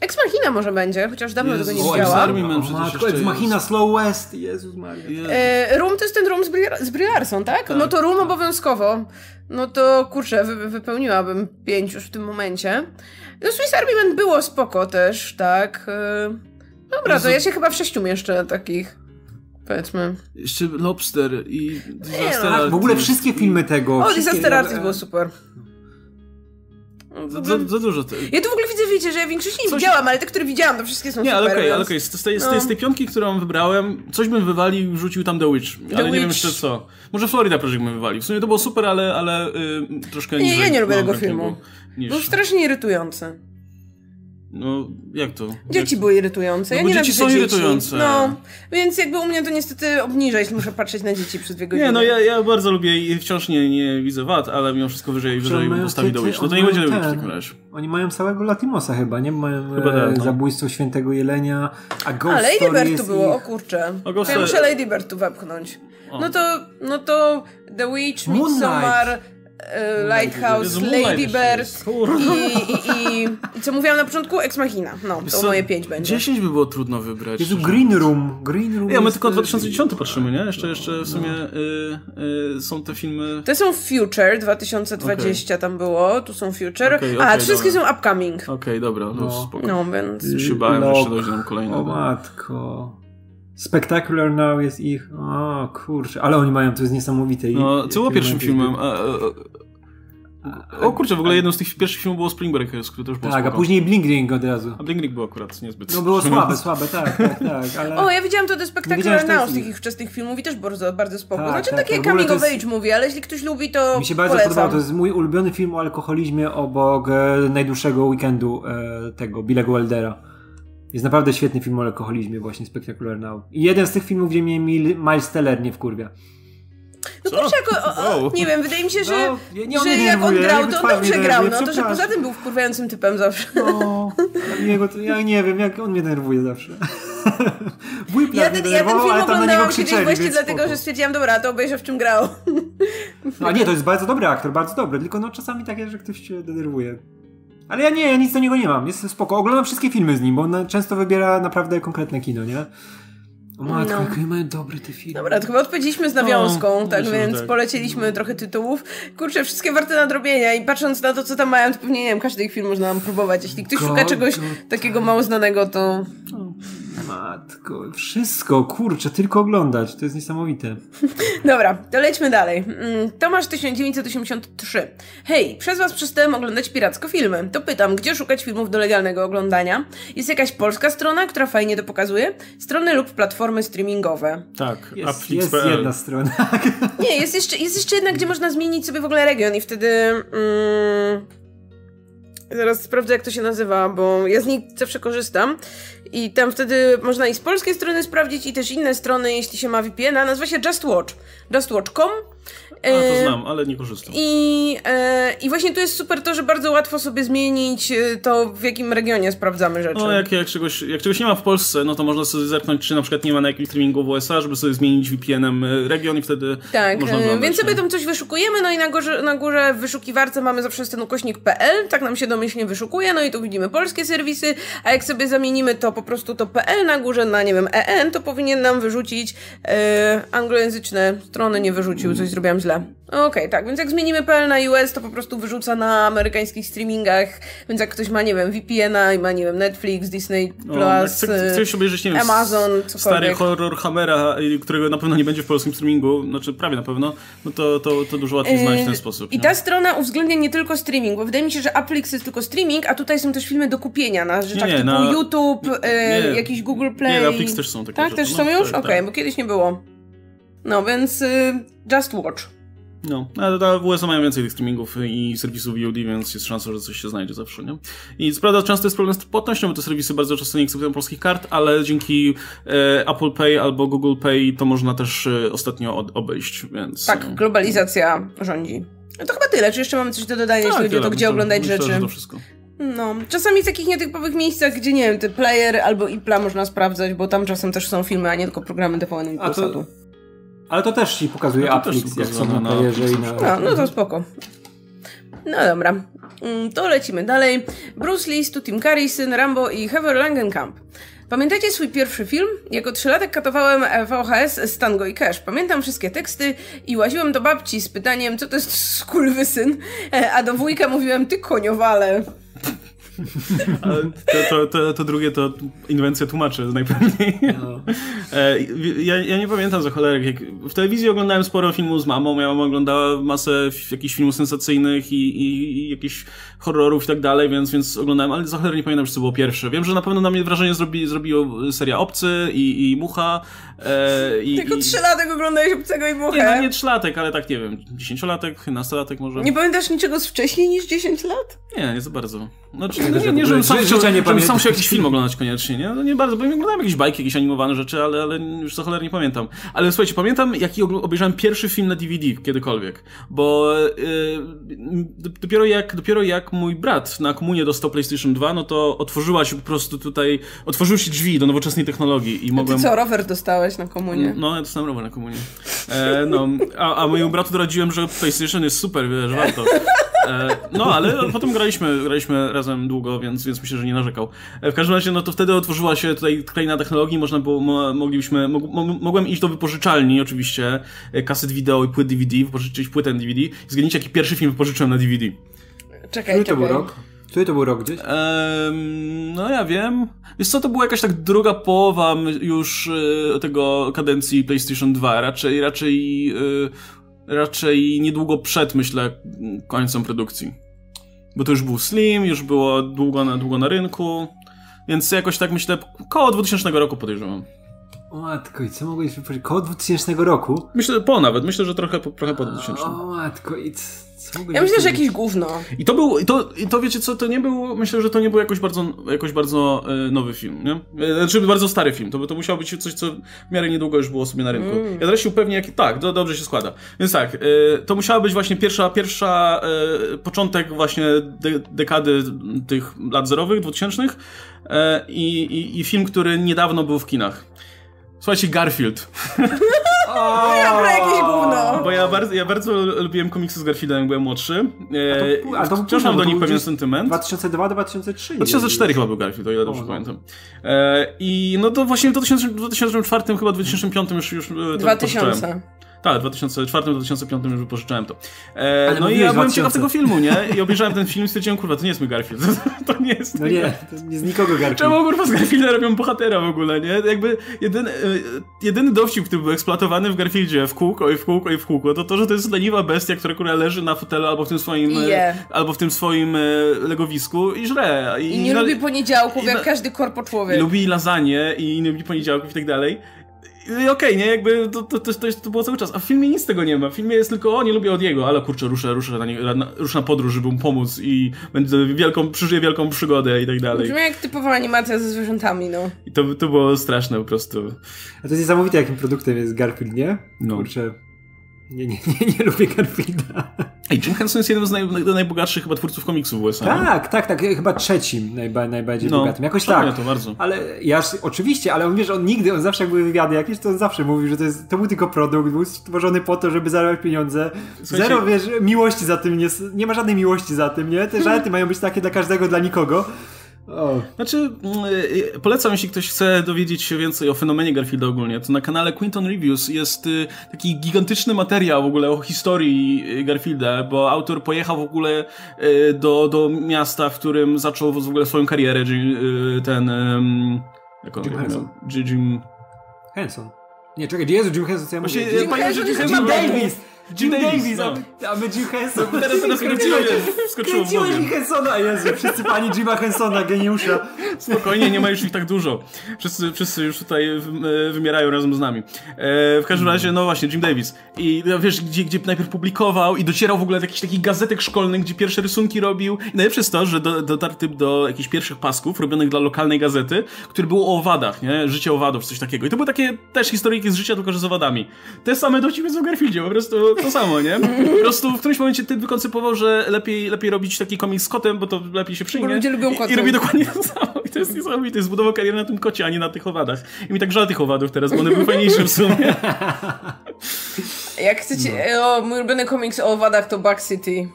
Ex Machina może będzie, chociaż dawno
Jezus,
tego nie widziałam.
Ex Army Man
O,
przecież
matko, Ex
jest.
Machina Slow West, Jezus Maria.
E, room to jest ten room z Brie, z Brie Larson, tak?
Tak,
No to room
tak.
obowiązkowo. No to kurczę, wy, wypełniłabym pięć już w tym momencie. No Swiss Army Man było spoko też, tak? E, dobra, to ja się chyba w sześciu mieszczę takich, powiedzmy.
Jeszcze Lobster i Disaster
no,
w ogóle wszystkie filmy tego.
O, Disaster Artist było super.
Za, za, za dużo. Te...
Ja tu w ogóle widzę, wiecie, że ja większości nie
Coś-
widziałam, ale te, które widziałam, to wszystkie są
Nie,
super.
ale okej,
więc...
ale okej. Z, z, tej, z, tej,
No.
z tej piątki, którą wybrałem, coś bym wywalił i wrzucił tam The Witch. ale nie wiem
Witch.
jeszcze co. Może Florida Project bym wywalił. W sumie to było super, ale, ale y, troszkę
Nie,
niżej.
ja nie lubię
mam
tego filmu.
Niż...
Był strasznie irytujący.
No, jak to?
Dzieci
jak...
były irytujące. Ja
No bo
nie
dzieci są irytujące.
No, więc jakby u mnie to niestety obniża, jeśli muszę patrzeć na dzieci przez dwie godziny.
Nie, no ja, ja bardzo lubię i wciąż nie, nie widzę wad, ale mimo wszystko wyżej, wyżej
mają
postawi
te-
Witch. No to
oni
nie będzie Witch w takim razie.
Oni mają całego Latimosa chyba, nie? Mają
Chyba
e,
tak, no.
zabójstwo świętego jelenia, a Ghost
A, Lady Bird tu było, o
ich...
kurczę.
O, Ghost
ja muszę Lady Bird tu wepchnąć.
O.
No to, no to The Witch,
Moonlight.
Midsommar, e, Lighthouse,
Jezu, Moonlight
Lady
jeszcze
Bird
jest. Kurwa.
i, i, i, i co mówiłam na początku? Ex Machina. No, to moje pięć będzie.
10 by było trudno wybrać.
Jezu. Green Room. Green Room
Ja, my tylko
e,
2010 patrzymy, nie? Jeszcze, jeszcze w sumie y, y, są te filmy...
To są Future 2020 tam było, tu są Future.
Okej,
A,
okej,
wszystkie
dobra.
są upcoming.
Okej, dobra, to
No.
spoko.
No, więc...
się bałem, że jeszcze dojdzie nam kolejne.
O matko. Spectacular Now jest ich. O kurczę, ale oni mają, to jest niesamowite. I-
No, co było pierwszym filmem? A, a, O kurczę, w ogóle jednym z tych pierwszych filmów było Spring Breakers, który też był
Tak, a
spoko.
później Blink Ring od razu.
A Blink Ring był akurat niezbyt...
No było słabe, słabe, tak, tak, tak, ale...
O, ja widziałam to The
Nie
Spectacular Now z
ich.
takich wczesnych filmów i też bardzo, bardzo spoko.
Tak,
znaczy
tak,
takie
tak.
Coming of age movie, ale jeśli ktoś lubi, to
Mi się bardzo
polecam.
podobało, to jest mój ulubiony film o alkoholizmie obok e, najdłuższego weekendu e, tego, Billego Weldera. Jest naprawdę świetny film o alkoholizmie, właśnie Spectacular Now. I jeden z tych filmów, gdzie mnie Mil- Miles Teller nie wkurwia.
No kurczę, jako, o, o, nie wiem, wydaje mi się, że,
No, nie-
że jak on grał, to on dobrze grał, no to, że poza tym był wkurwiającym typem zawsze.
No, jego, to, ja nie wiem, jak on mnie denerwuje zawsze. Wuj
Ja
mnie
ten, ja ten film oglądałam kiedyś właśnie dlatego,
spoko.
że stwierdziłam, dobra, to obejrzę w czym grał.
No, a nie, to jest bardzo dobry aktor, bardzo dobry, tylko no czasami tak jest, że ktoś cię denerwuje. Ale ja nie, ja nic do niego nie mam, jest spoko. Oglądam wszystkie filmy z nim, bo on często wybiera naprawdę konkretne kino, nie? O matko,
No.
jakie mają dobre te filmy.
Dobra, to chyba odpowiedzieliśmy z nawiązką,
No,
tak więc
tak.
polecieliśmy trochę tytułów. Kurczę, wszystkie warte nadrobienia i patrząc na to, co tam mają, to pewnie, nie wiem, każdy ich film można nam próbować. Jeśli ktoś szuka czegoś
go-
takiego mało znanego, to...
Matko, wszystko, kurczę, tylko oglądać, to jest niesamowite.
Dobra, to lećmy dalej. Mm, Tomasz 1983. Hej, przez was przestałem oglądać piracko filmy. To pytam, gdzie szukać filmów do legalnego oglądania? Jest jakaś polska strona, która fajnie to pokazuje? Strony lub platformy streamingowe.
Tak,
Jest, jest jedna strona.
Nie, jest jeszcze, jest jeszcze jedna, gdzie można zmienić sobie w ogóle region i wtedy... Mm, zaraz sprawdzę, jak to się nazywa, bo ja z niej zawsze korzystam. I tam wtedy można i z polskiej strony sprawdzić, i też inne strony, jeśli się ma VPN-a. Nazywa się Just Watch. JustWatch.com.
A, to
E,
znam, ale nie korzystam.
I, e, I właśnie tu jest super to, że bardzo łatwo sobie zmienić e, to, w jakim regionie sprawdzamy rzeczy.
No, jak, jak, czegoś, jak czegoś nie ma w Polsce, no to można sobie zerknąć, czy na przykład nie ma na jakimś streamingu w USA, żeby sobie zmienić VPN-em region i wtedy
Tak,
można oglądać.
więc sobie
nie?
tam coś wyszukujemy, no i na górze, na górze w wyszukiwarce mamy zawsze ten ukośnik.pl, tak nam się domyślnie wyszukuje, no i tu widzimy polskie serwisy, a jak sobie zamienimy to po prostu to PL na górze na, nie wiem, EN, to powinien nam wyrzucić e, anglojęzyczne strony, nie wyrzucił, coś zrobiłam źle. Okej, tak, więc jak zmienimy PL na US, to po prostu wyrzuca na amerykańskich streamingach, więc jak ktoś ma, nie wiem, VPN-a i ma, nie wiem, Netflix, Disney+,
No,
Plus,
chce-
e,
chcesz obejrzeć, nie wiem,
Amazon, cokolwiek.
stary horror Hammera, y, którego na pewno nie będzie w polskim streamingu, znaczy prawie na pewno, no to, to, to dużo łatwiej znaleźć w ten sposób.
I
nie?
ta strona uwzględnia nie tylko streaming, bo wydaje mi się, że Applix jest tylko streaming, a tutaj są też filmy do kupienia na rzeczach
Nie, nie,
typu
na-
YouTube, e, jakiś Google Play.
Nie, Netflix też są takie
Tak,
rzeczy,
też
no,
są już?
tak,
Okej,
tak.
bo kiedyś nie było. No, więc y, Just Watch.
No, ale ta w USA mają więcej tych streamingów i serwisów VOD, więc jest szansa, że coś się znajdzie zawsze, nie? I co prawda często jest problem z płatnością, bo te serwisy bardzo często nie akceptują polskich kart, ale dzięki e, Apple Pay albo Google Pay to można też e, ostatnio od, obejść, więc...
Tak,
e,
globalizacja rządzi. No to chyba tyle. Czy jeszcze mamy coś do dodania, jeśli
tak,
chodzi o to, gdzie
Myślę,
oglądać
myślę,
rzeczy?
Że to wszystko.
No, czasami w takich nietypowych miejscach, gdzie nie wiem, ty player albo IPLA można sprawdzać, bo tam czasem też są filmy, a nie tylko programy DVN i Polsatu.
Ale to też ci pokazuje
No
Upflix, jak są na playerze i
Netflixie.
na...
No, no to spoko. No dobra, Mm, to lecimy dalej. Bruce Lee, Stu Tim Curry, Rambo i Heather Langenkamp. Pamiętacie swój pierwszy film? Jako trzylatek katowałem VHS z Tango i Cash. Pamiętam wszystkie teksty i łaziłem do babci z pytaniem, co to jest skurwysyn, E, a do wujka mówiłem, ty koniowale.
To, to, to, drugie to inwencja tłumaczy najpewniej.
No.
E, Ja, ja nie pamiętam za cholerę. Jak w telewizji oglądałem sporo filmów z mamą. Moja mama oglądała masę jakichś filmów sensacyjnych i, i, i jakichś horrorów i tak dalej, więc, więc oglądałem, ale za cholerę nie pamiętam, czy to było pierwsze. Wiem, że na pewno na mnie wrażenie zrobi, zrobiło seria Obcy i, i Mucha. E, i,
Tylko
i...
trzylatek oglądałeś Obcego i Muchę.
Nie, no nie trzylatek, ale tak nie wiem, dziesięciolatek, nastolatek może.
Nie pamiętasz niczego z wcześniej niż 10 lat?
Nie, nie za bardzo. Znaczy, no,
że
nie, nie, żebym sam,
życia nie
żebym sam jakiś film oglądać koniecznie, nie? No nie bardzo, bo oglądałem jakieś bajki, jakieś animowane rzeczy, ale, ale już za cholerę nie pamiętam. Ale słuchajcie, pamiętam, jaki obejrzałem pierwszy film na DVD kiedykolwiek, bo yy, dopiero, jak, dopiero jak mój brat na komunie dostał PlayStation 2, no to otworzyła się po prostu tutaj, otworzyły się drzwi do nowoczesnej technologii i
Ty
mogłem...
co, rower dostałeś na komunie?
No, ja dostałem rower na komunie. E, no, a, a mojemu bratu doradziłem, że PlayStation jest super, wiesz, warto. E, no, ale potem graliśmy, graliśmy razem długo, więc, więc myślę, że nie narzekał. E, w każdym razie, no to wtedy otworzyła się tutaj kraina technologii, można było, mo, moglibyśmy, mog, mo, mogłem iść do wypożyczalni, oczywiście, e, kaset wideo i płyt DVD, wypożyczyć płytę DVD i zgadnijcie, jaki pierwszy film wypożyczyłem na DVD.
Czekaj,
Który to był rok? Który to był rok gdzieś?
Em, no ja wiem. Wiesz co, to była jakaś tak druga połowa już e, tego kadencji PlayStation 2. Raczej, raczej, e, raczej niedługo przed, myślę, końcem produkcji. Bo to już był Slim, już było długo na, długo na rynku, więc jakoś tak myślę, koło 2000 roku podejrzewam.
O matko, i co mogłeś wypowiedzieć? Koło 2000 roku?
Myślę, po nawet, myślę, że trochę, trochę po 2000.
O matko, i co mogłeś
Ja myślę, że jakieś gówno.
I to był, i to, i to wiecie co, to nie był, myślę, że to nie był jakoś bardzo, jakoś bardzo e, nowy film, nie? E, Znaczy bardzo stary film, to, by- to musiało być coś, co w miarę niedługo już było sobie na rynku. Ja teraz się upewnię, jak, tak, do, dobrze się składa. Więc tak, e, to musiała być właśnie pierwsza, pierwsza, początek właśnie de, dekady tych lat zerowych, dwutysięcznych e, i, i, i film, który niedawno był w kinach. Słuchajcie, Garfield.
Dobra, jakieś gówno.
Bo ja bardzo, ja bardzo lubiłem komiksy z Garfieldem, jak byłem młodszy. E,
A to- a to
wciąż
późno,
mam do nich pewien sentyment.
2002-2003.
2004 chyba był Garfield, o ile dobrze
O, no.
pamiętam. E, I no to właśnie w 2000 2004, chyba 2005 już, już e, to wypożyczałem.
2000.
Tak, w 2004-2005 już wypożyczałem to. E, no i ja byłem
2000.
ciekaw tego filmu, nie? I obejrzałem ten film i stwierdziłem, kurwa, to nie jest mój Garfield. To nie jest
No nie,
Garfield.
to nie z nikogo Garfield.
Czemu kurwa z Garfielda robią bohatera w ogóle, nie? Jakby jedyny, e, jedyny dowcip, który był eksploatowany w Garfieldzie w kółko i w kółko i w kółko, to to, że to jest leniwa bestia, która kurwa leży na fotelu albo w tym swoim,
Je.
albo w tym swoim e, legowisku i żre.
I nie
na-
lubi poniedziałków,
i
jak każdy korpo człowiek.
lubi lasagne i nie lubi poniedziałków i tak dalej. Okej, nie, jakby to, to, to, to, było cały czas. A w filmie nic z tego nie ma. W filmie jest tylko, o, nie lubię od jego, ale kurczę, ruszę, ruszę na, nie, na, ruszę na podróż, żeby mu pomóc i będę wielką, przeżyję wielką przygodę i tak dalej.
Brzmi jak typowa animacja ze zwierzętami, no.
I to, to było straszne po prostu.
A to jest niesamowite, jakim produktem jest Garfield, nie?
No.
Kurczę. Nie, nie, nie, nie lubię Garfielda.
Ej, Jim Henson jest jednym z naj, najbogatszych chyba twórców komiksów w USA.
Tak, tak, tak. Chyba trzecim najba, najbardziej
No,
bogatym. Jakoś
szanuję
tak.
to bardzo.
Ale ja oczywiście, ale on wie, że on nigdy, on zawsze jak były wywiady jakieś, to on zawsze mówił, że to, jest, to był tylko produkt, był stworzony po to, żeby zarabiać pieniądze.
Słuchajcie-
Zero, wiesz, miłości za tym, nie, nie ma żadnej miłości za tym, nie? Te żarty mają być takie dla każdego, dla nikogo.
Znaczy, mm, y, polecam, jeśli ktoś chce dowiedzieć się więcej o fenomenie Garfielda ogólnie, to na kanale Quinton Reviews jest y, taki gigantyczny materiał w ogóle o historii y, Garfielda, bo autor pojechał w ogóle do, do miasta, w którym zaczął w ogóle swoją karierę, Jim, ten... Jak on
Jim? Henson.
Jim, Jim...
Henson. Nie, czekaj, Jezu, Jim Henson, co ja mówię?
ja
Jim,
Jim Henson...
chyba
Davis! Jim
Davis,
Davis,
no.
a, my, Jim Henson.
Teraz, teraz kręciłeś, wskoczyło w
Kręciłeś
głowie.
mi Hensona, Jezu, wszyscy pani Jima Hensona, geniusza.
Spokojnie, nie ma już ich tak dużo. Wszyscy, wszyscy już tutaj e, wymierają razem z nami. E, w każdym razie, no właśnie, Jim Davis. I no, wiesz, gdzie, gdzie najpierw publikował i docierał w ogóle do jakichś takich gazetek szkolnych, gdzie pierwsze rysunki robił. I najlepsze jest to, że do, dotarł typ do jakichś pierwszych pasków robionych dla lokalnej gazety, które było o owadach, nie? Życie owadów, coś takiego. I to były takie też historyjki z życia, tylko że z owadami. Te same dowcipy w Garfieldzie, po prostu to samo, nie? Po prostu w którymś momencie typ wykoncypował, że lepiej, lepiej robić taki komiks z kotem, bo to lepiej się przyjmie.
Bo ludzie lubią
I,
kotów.
I robi dokładnie to samo. I to jest niesamowite. Zbudował karierę na tym kocie, a nie na tych owadach. I mi tak żal tych owadów teraz, bo one były fajniejsze w sumie.
Jak chcecie, o, mój ulubiony komiks o owadach to Bug City.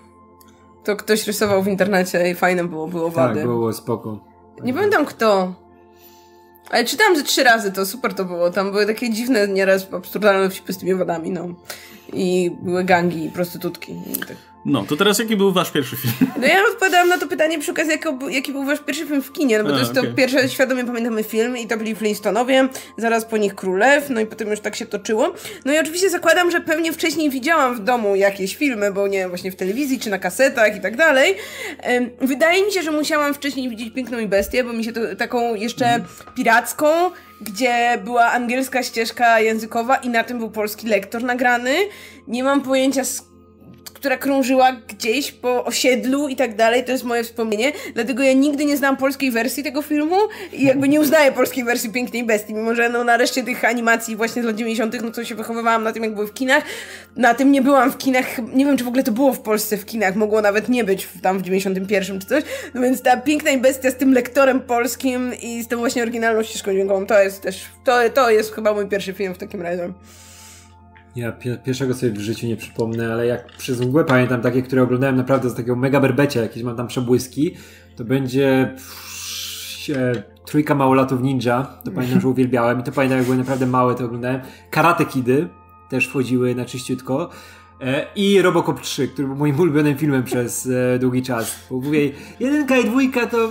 To ktoś rysował w internecie i fajne było, było owady.
Tak, było spoko.
Nie pamiętam kto. Ale czytałam ze trzy razy, to super to było. Tam były takie dziwne, nieraz absurdalne wcipy z tymi owadami, no. I były gangi i prostytutki. I tak.
No, to teraz jaki był wasz pierwszy film?
No ja odpowiadałam na to pytanie przy okazji, jako, jaki był wasz pierwszy film w kinie, no bo
A,
to jest to
okej.
pierwszy świadomie pamiętamy film i to byli Flintstonowie, zaraz po nich Królew, no i potem już tak się toczyło. No i oczywiście zakładam, że pewnie wcześniej widziałam w domu jakieś filmy, bo nie wiem, właśnie w telewizji czy na kasetach i tak dalej. Wydaje mi się, że musiałam wcześniej widzieć Piękną i Bestię, bo mi się to taką jeszcze piracką, gdzie była angielska ścieżka językowa i na tym był polski lektor nagrany. Nie mam pojęcia z która krążyła gdzieś po osiedlu i tak dalej, to jest moje wspomnienie, dlatego ja nigdy nie znałam polskiej wersji tego filmu i jakby nie uznaję polskiej wersji Pięknej Bestii, mimo że no na reszcie tych animacji właśnie z lat 90 no to się wychowywałam na tym, jak były w kinach, na tym nie byłam w kinach, nie wiem, czy w ogóle to było w Polsce w kinach, mogło nawet nie być tam w 91 czy coś, no więc ta Piękna Bestia z tym lektorem polskim i z tą właśnie oryginalną ścieżką dźwiękową, to jest też, to, to jest chyba mój pierwszy film w takim razie.
Ja pi- pierwszego sobie w życiu nie przypomnę, ale jak przez mgłę pamiętam takie, które oglądałem naprawdę z takiego mega berbecie, jakieś mam tam przebłyski, to będzie pff, Trójka Małolatów Ninja, to pamiętam, że uwielbiałem i to pamiętam, jak były naprawdę małe, to oglądałem. Karate Kidy też wchodziły na czyściutko. E, I Robocop 3, który był moim ulubionym filmem przez e, długi czas. Bo mówię, jedynka i dwójka to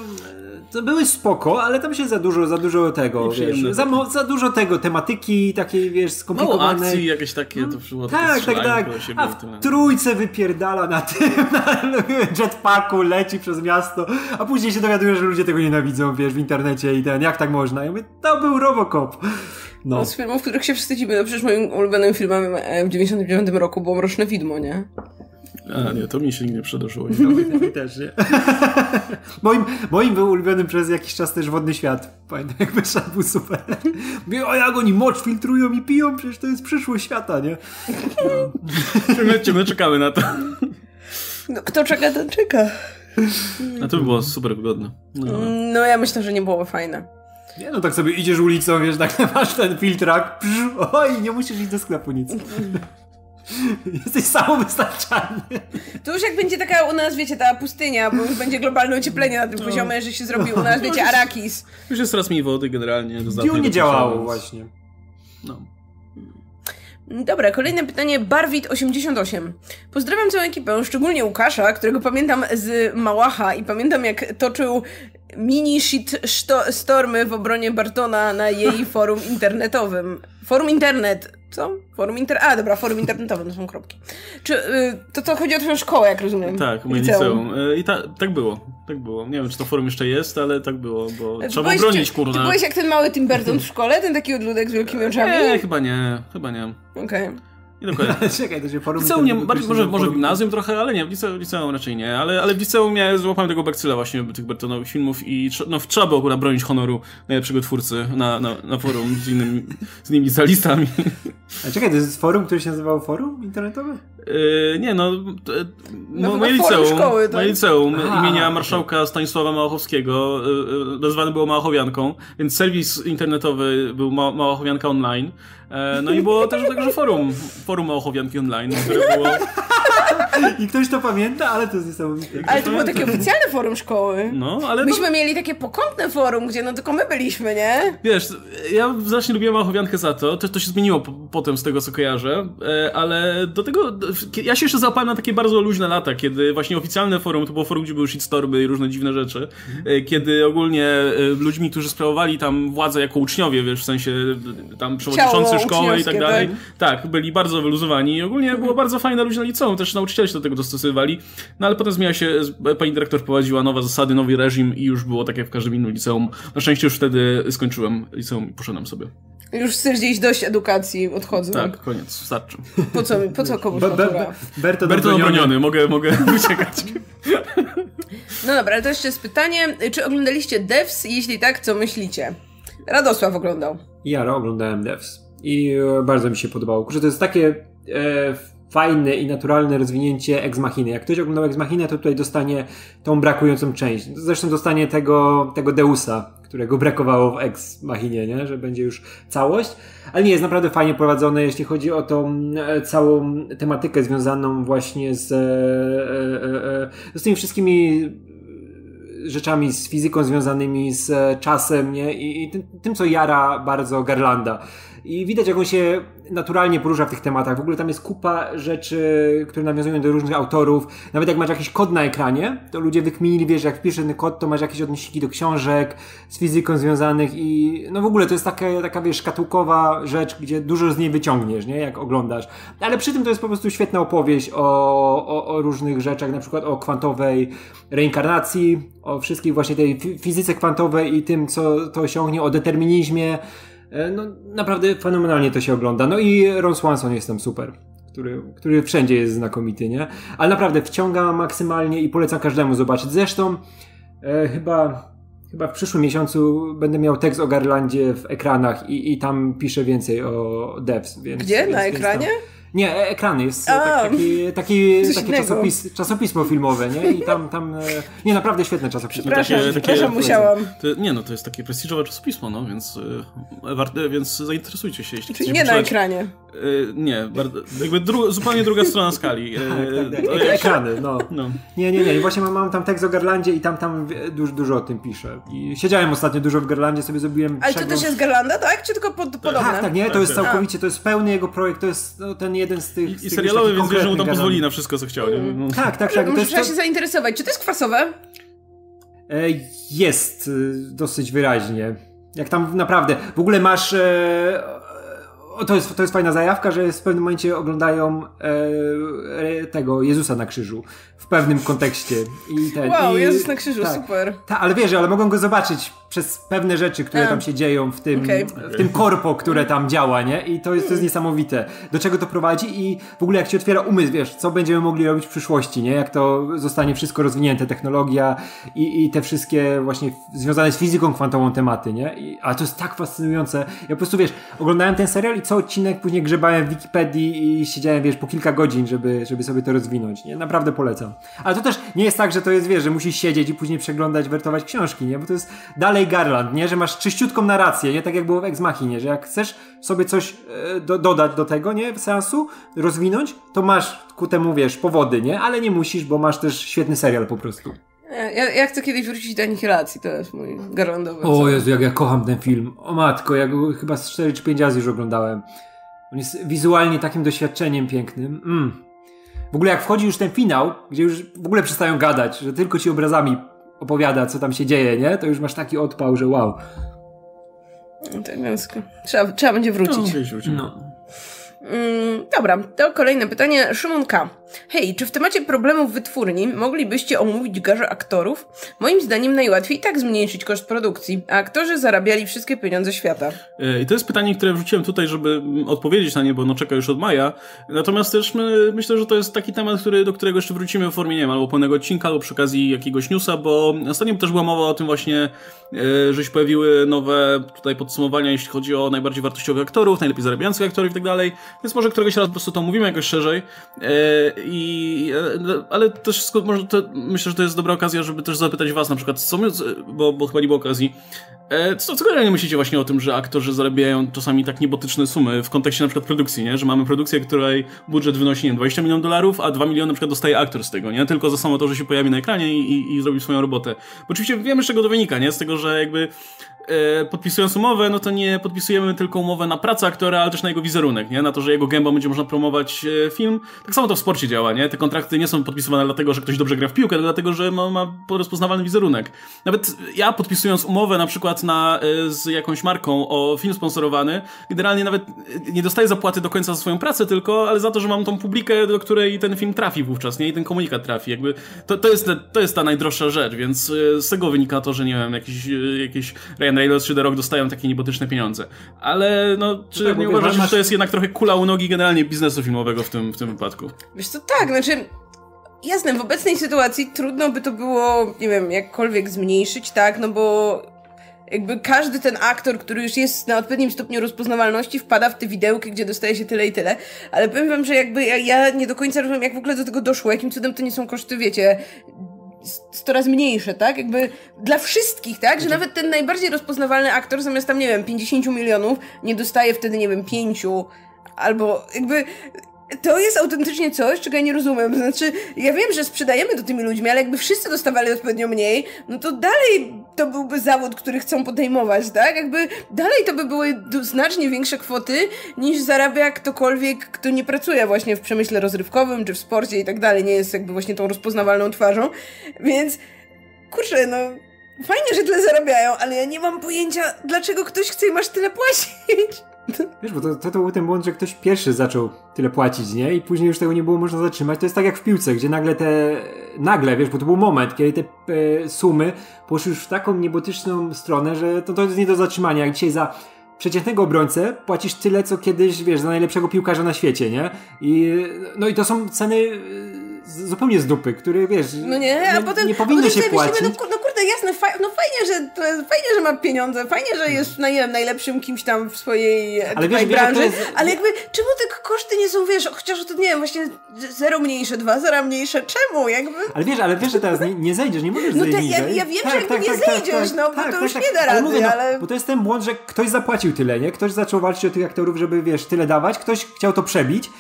były spoko, ale tam się za dużo, za dużo tego, wiesz, za, mo- za dużo tego, tematyki takiej, wiesz,
Mało
skomplikowanej.
akcji, jakieś takie, to było
Tak, tak, tak. A w trójce wypierdala na tym, na jetpacku, leci przez miasto, a później się dowiaduje, że ludzie tego nienawidzą, wiesz, w internecie i ten, jak tak można? Ja mówię, to był Robocop. No.
No, z filmów, których się wstydzimy. No przecież moim ulubionym filmem e, w 99 roku było Mroczne Widmo, nie?
A, nie, to mi się nigdy nie przydarzyło.
Mi też, nie? moim, moim był ulubionym przez jakiś czas też Wodny Świat. Pamiętam, jak Beszak był super. Mówię, o jak oni mocz filtrują i piją, przecież to jest przyszłość świata, nie?
ciągle, ciągle czekamy na to.
No, kto czeka, ten czeka.
A to by było super wygodne. No.
No, ja myślę, że nie byłoby fajne.
Nie no, tak sobie idziesz ulicą, wiesz, tak masz ten filtrak, psz, oj, nie musisz iść do sklepu nic. Jesteś samowystarczalny.
To już jak będzie taka u nas, wiecie, ta pustynia, bo już będzie globalne ocieplenie na tym poziomie, że się zrobi u nas, wiecie, Arakis.
Już jest coraz mniej wody generalnie.
Dune nie działało właśnie.
No.
Dobra, kolejne pytanie. Barwit88. Pozdrawiam całą ekipę, szczególnie Łukasza, którego pamiętam z Małacha i pamiętam jak toczył mini shit stormy w obronie Bartona na jej forum internetowym. Forum internet. Co? Forum inter... A, dobra, forum internetowe, to są kropki. Czy y, to co chodzi o twoją szkołę, jak rozumiem?
Tak, moje liceum. E, I ta, tak było, tak było. Nie wiem, czy to forum jeszcze jest, ale tak było, bo
Ty
trzeba
byłeś-
bronić,
Ty
kurna.
byłeś jak ten mały Tim Burton w szkole? Ten taki odludek z wielkimi oczami?
Nie, chyba nie, chyba nie.
Okej.
Nie dokładnie.
Czekaj, to się forum...
Liceum nie, bardziej, może,
że
może gimnazjum trochę, ale nie, w liceum, liceum raczej nie, ale, ale w liceum miałem, złapałem tego bakcyla właśnie tych Bertonowych filmów i no, trzeba było akurat bronić honoru najlepszego twórcy na, na, na forum z, innymi z innymi licealistami.
A czekaj, to jest forum, które się nazywało forum internetowe?
Yy, nie, no, t-
No,
no moje liceum,
szkoły, tak?
moje liceum
A,
imienia marszałka Stanisława Małachowskiego yy, nazwane było Małachowianką, więc serwis internetowy był Ma Małachowianka Online. E, no i było też także forum, forum Małachowianki Online, które było,
I ktoś to pamięta, ale to jest niesamowite.
Ale to było takie oficjalne forum szkoły.
no, ale to,
Myśmy mieli takie pokątne forum, gdzie no tylko my byliśmy, nie?
Wiesz, ja strasznie lubiłem Małachowiankę za to, to, to się zmieniło po, potem z tego co kojarzę, e, ale do tego, do- ja się jeszcze załapałem na takie bardzo luźne lata, kiedy właśnie oficjalne forum, to było forum, gdzie były shitstormy i różne dziwne rzeczy, e, kiedy ogólnie e, ludźmi, którzy sprawowali tam władzę jako uczniowie, wiesz, w sensie tam przewodniczący
Ciało
szkoły i tak dalej,
tak?
tak, byli bardzo wyluzowani i ogólnie było bardzo fajne luźne liceum, też nauczyciele się do tego dostosowywali, no ale potem zmieniła się, pani dyrektor wprowadziła nowe zasady, nowy reżim i już było tak jak w każdym innym liceum. Na szczęście już wtedy skończyłem liceum i poszedłem sobie.
Już stwierdziliś dość edukacji, odchodzę.
Tak, koniec, starczy.
Po co, po co komuś
Be, be, be? Berto, obroniony,
mogę, mogę uciekać.
No dobra, ale to jeszcze jest pytanie, czy oglądaliście Devs? Jeśli tak, co myślicie? Radosław oglądał.
Ja oglądałem Devs i e, bardzo mi się podobało. Kurczę, to jest takie e, fajne i naturalne rozwinięcie Ex Machiny. Jak ktoś oglądał Ex Machinę, to tutaj dostanie tą brakującą część. Zresztą dostanie tego, tego Deusa, którego brakowało w Ex Machinie, nie? że będzie już całość. Ale nie, jest naprawdę fajnie prowadzone, jeśli chodzi o tą e, całą tematykę związaną właśnie z, e, z tymi wszystkimi rzeczami z fizyką związanymi z czasem, nie? I, i tym, tym, co jara bardzo Garlanda. I widać, jak on się naturalnie porusza w tych tematach. W ogóle tam jest kupa rzeczy, które nawiązują do różnych autorów. Nawet jak masz jakiś kod na ekranie, to ludzie wykminili, wiesz, jak wpiszesz ten kod, to masz jakieś odnośniki do książek z fizyką związanych i no w ogóle to jest taka, taka wiesz, szkatułkowa rzecz, gdzie dużo z niej wyciągniesz, nie? Jak oglądasz. Ale przy tym to jest po prostu świetna opowieść o, o, o różnych rzeczach, na przykład o kwantowej reinkarnacji, o wszystkich właśnie tej fi- fizyce kwantowej i tym, co to osiągnie, o determinizmie. E, No naprawdę fenomenalnie to się ogląda. No i Ron Swanson jest tam super. Który, który wszędzie jest znakomity, nie? Ale naprawdę wciąga maksymalnie i polecam każdemu zobaczyć. Zresztą e, chyba, chyba w przyszłym miesiącu będę miał tekst o Garlandzie w ekranach i, i tam piszę więcej o devs. Więc,
Gdzie?
Więc,
Na ekranie?
Tam, nie, e- ekrany jest
A.
tak, taki, taki, takie czasopis, czasopismo filmowe, nie? I tam, tam e, nie, naprawdę świetne czasopismo.
Przepraszam,
Takie-
przepraszam,
takie-
musiałam.
To, nie no, to jest takie prestiżowe czasopismo, no, więc, więc zainteresujcie się, jeśli
Czyli
chcecie
nie na ekranie.
Y, nie, bardzo, jakby dru, zupełnie druga strona skali. Y,
Tak, tak,
to
tak.
jak-
Ekrany, no.
no.
Nie, nie, nie. I właśnie mam, mam tam tekst o Garlandzie i tam, tam dużo, dużo o tym piszę. I siedziałem ostatnio dużo w Garlandzie, sobie zrobiłem
Ale to
przegląd.
też jest Garlanda, tak? Czy tylko pod, podobne?
Tak, tak, nie, to
Tak,
jest
tak.
całkowicie, to jest pełny jego projekt, to jest no, ten jeden z tych... z
I serialowy, więc wiesz, że mu tam
konkretnych
pozwoli
Garlandów.
na wszystko, co chciał. Nie? No.
Tak, tak, tak. To
trzeba
to...
się zainteresować. Czy to jest kwasowe?
e, jest dosyć wyraźnie. Jak tam naprawdę, w ogóle masz e, to jest, to jest fajna zajawka, że w pewnym momencie oglądają e, tego Jezusa na krzyżu w pewnym kontekście.
I ten, wow, i, Jezus na krzyżu,
tak,
super.
Tak, ale wiesz, ale mogą go zobaczyć przez pewne rzeczy, które tam się dzieją w tym, okay. w tym korpo, które tam działa, nie? I to jest, to jest niesamowite. Do czego to prowadzi i w ogóle jak się otwiera umysł, wiesz, co będziemy mogli robić w przyszłości, nie? Jak to zostanie wszystko rozwinięte, technologia i, i te wszystkie właśnie związane z fizyką kwantową tematy, nie? I, a to jest tak fascynujące. Ja po prostu, wiesz, oglądałem ten serial i co odcinek później grzebałem w Wikipedii i siedziałem, wiesz, po kilka godzin, żeby, żeby sobie to rozwinąć, nie? Naprawdę polecam. Ale to też nie jest tak, że to jest, wiesz, że musisz siedzieć i później przeglądać, wertować książki, nie? Bo to jest dalej Garland, nie? Że masz czyściutką narrację, nie? Tak jak było w Ex Machinie, że jak chcesz sobie coś e, do, dodać do tego, nie? W seansu, rozwinąć, to masz ku temu, wiesz, powody, nie? Ale nie musisz, bo masz też świetny serial po prostu.
Ja, ja chcę kiedyś wrócić do Anihilacji, to jest mój garlandowy.
O Jezu, jak ja kocham ten film. O matko, ja go chyba z 4 czy 5 razy już oglądałem. On jest wizualnie takim doświadczeniem pięknym. Mm. W ogóle jak wchodzi już ten finał, gdzie już w ogóle przestają gadać, że tylko ci obrazami opowiada, co tam się dzieje, nie? To już masz taki odpał, że wow.
Tak więc trzeba, trzeba będzie wrócić.
No, no.
Mm, dobra, to kolejne pytanie. Szymon K. Hej, czy w temacie problemów wytwórni moglibyście omówić garze aktorów? Moim zdaniem najłatwiej tak zmniejszyć koszt produkcji, a aktorzy zarabiali wszystkie pieniądze świata.
E, I to jest pytanie, które wrzuciłem tutaj, żeby odpowiedzieć na nie, bo no czeka już od maja. Natomiast też my, myślę, że to jest taki temat, który, do którego jeszcze wrócimy w formie, nie wiem, albo pełnego odcinka, albo przy okazji jakiegoś newsa, bo ostatnio też była mowa o tym właśnie, e, że się pojawiły nowe tutaj podsumowania, jeśli chodzi o najbardziej wartościowych aktorów, najlepiej zarabiających aktorów i tak dalej. Więc może któregoś razu po prostu to mówimy jakoś szerzej. I, e, ale też może to, myślę, że to jest dobra okazja, żeby też zapytać was na przykład, co my, bo, bo chyba nie było okazji, co, co generalnie myślicie właśnie o tym, że aktorzy zarabiają czasami tak niebotyczne sumy w kontekście na przykład produkcji, nie? Że mamy produkcję, której budżet wynosi, nie wiem, 20 milionów dolarów, a 2 miliony na przykład dostaje aktor z tego, nie? Tylko za samo to, że się pojawi na ekranie i, i, i zrobi swoją robotę. Bo oczywiście wiemy, z czego to wynika, nie? Z tego, że jakby e, podpisując umowę, no to nie podpisujemy tylko umowę na pracę aktora, ale też na jego wizerunek, nie? Na to, że jego gębą będzie można promować e, film. Tak samo to w sporcie działa, nie? Te kontrakty nie są podpisywane dlatego, że ktoś dobrze gra w piłkę, ale dlatego, że ma, ma rozpoznawalny wizerunek. Nawet ja podpisując umowę na przykład na, e, z jakąś marką o film sponsorowany, generalnie nawet nie dostaję zapłaty do końca za swoją pracę tylko, ale za to, że mam tą publikę, do której ten film trafi wówczas, nie? I ten komunikat trafi. Jakby to, to, jest, to jest ta najdroższa rzecz, więc e, z tego wynika to, że nie wiem, jakiś, jakiś Ryan Reynolds czy The Rock dostają takie niebotyczne pieniądze. Ale no, czy no tak, nie uważasz, że to jest jednak trochę kula u nogi generalnie biznesu filmowego w tym, w tym wypadku?
Wiesz to tak, znaczy jasne, w obecnej sytuacji trudno by to było, nie wiem, jakkolwiek zmniejszyć, tak, no bo jakby każdy ten aktor, który już jest na odpowiednim stopniu rozpoznawalności, wpada w te widełki, gdzie dostaje się tyle i tyle. Ale powiem wam, że jakby ja, ja nie do końca rozumiem, jak w ogóle do tego doszło, jakim cudem to nie są koszty, wiecie, coraz mniejsze, tak? Jakby dla wszystkich, tak? Że nawet ten najbardziej rozpoznawalny aktor zamiast tam, nie wiem, 50 milionów nie dostaje wtedy, nie wiem, 5 albo jakby to jest autentycznie coś, czego ja nie rozumiem. Znaczy, ja wiem, że sprzedajemy to tymi ludźmi, ale jakby wszyscy dostawali odpowiednio mniej, no to dalej to byłby zawód, który chcą podejmować, tak? Jakby dalej to by były znacznie większe kwoty, niż zarabia ktokolwiek, kto nie pracuje właśnie w przemyśle rozrywkowym, czy w sporcie i tak dalej, nie jest jakby właśnie tą rozpoznawalną twarzą. Więc, kurczę, no... Fajnie, że tyle zarabiają, ale ja nie mam pojęcia, dlaczego ktoś chce im aż tyle płacić.
Wiesz, bo to, to, to był ten błąd, że ktoś pierwszy zaczął tyle płacić, nie? I później już tego nie było można zatrzymać. To jest tak jak w piłce, gdzie nagle te... Nagle, wiesz, bo to był moment, kiedy te e, sumy poszły już w taką niebotyczną stronę, że to, to jest nie do zatrzymania. Jak dzisiaj za przeciętnego obrońcę płacisz tyle, co kiedyś, wiesz, za najlepszego piłkarza na świecie, nie? I, no i to są ceny zupełnie z dupy, który wiesz,
no nie, a
nie,
potem,
nie powinny się płacić.
no, no kurde, jasne, faj, no fajnie, że to jest, fajnie, że ma pieniądze, fajnie, że jest no, wiem, najlepszym kimś tam w swojej ale wiesz, branży, wiesz, jest... ale jakby czemu te koszty nie są, wiesz, chociaż to nie wiem, właśnie zero mniejsze, dwa zera mniejsze, czemu, jakby?
Ale wiesz, ale wiesz, że teraz nie, nie zejdziesz, nie możesz no zejść
ja, ja wiem, tak, że jakby tak, nie tak, tak zejdziesz, tak, no, bo tak, to już nie da rady,
ale,
mówię, no, ale...
Bo to jest ten błąd, że ktoś zapłacił tyle, nie? Ktoś zaczął walczyć o tych aktorów, żeby, wiesz, tyle dawać, ktoś chciał to przebić,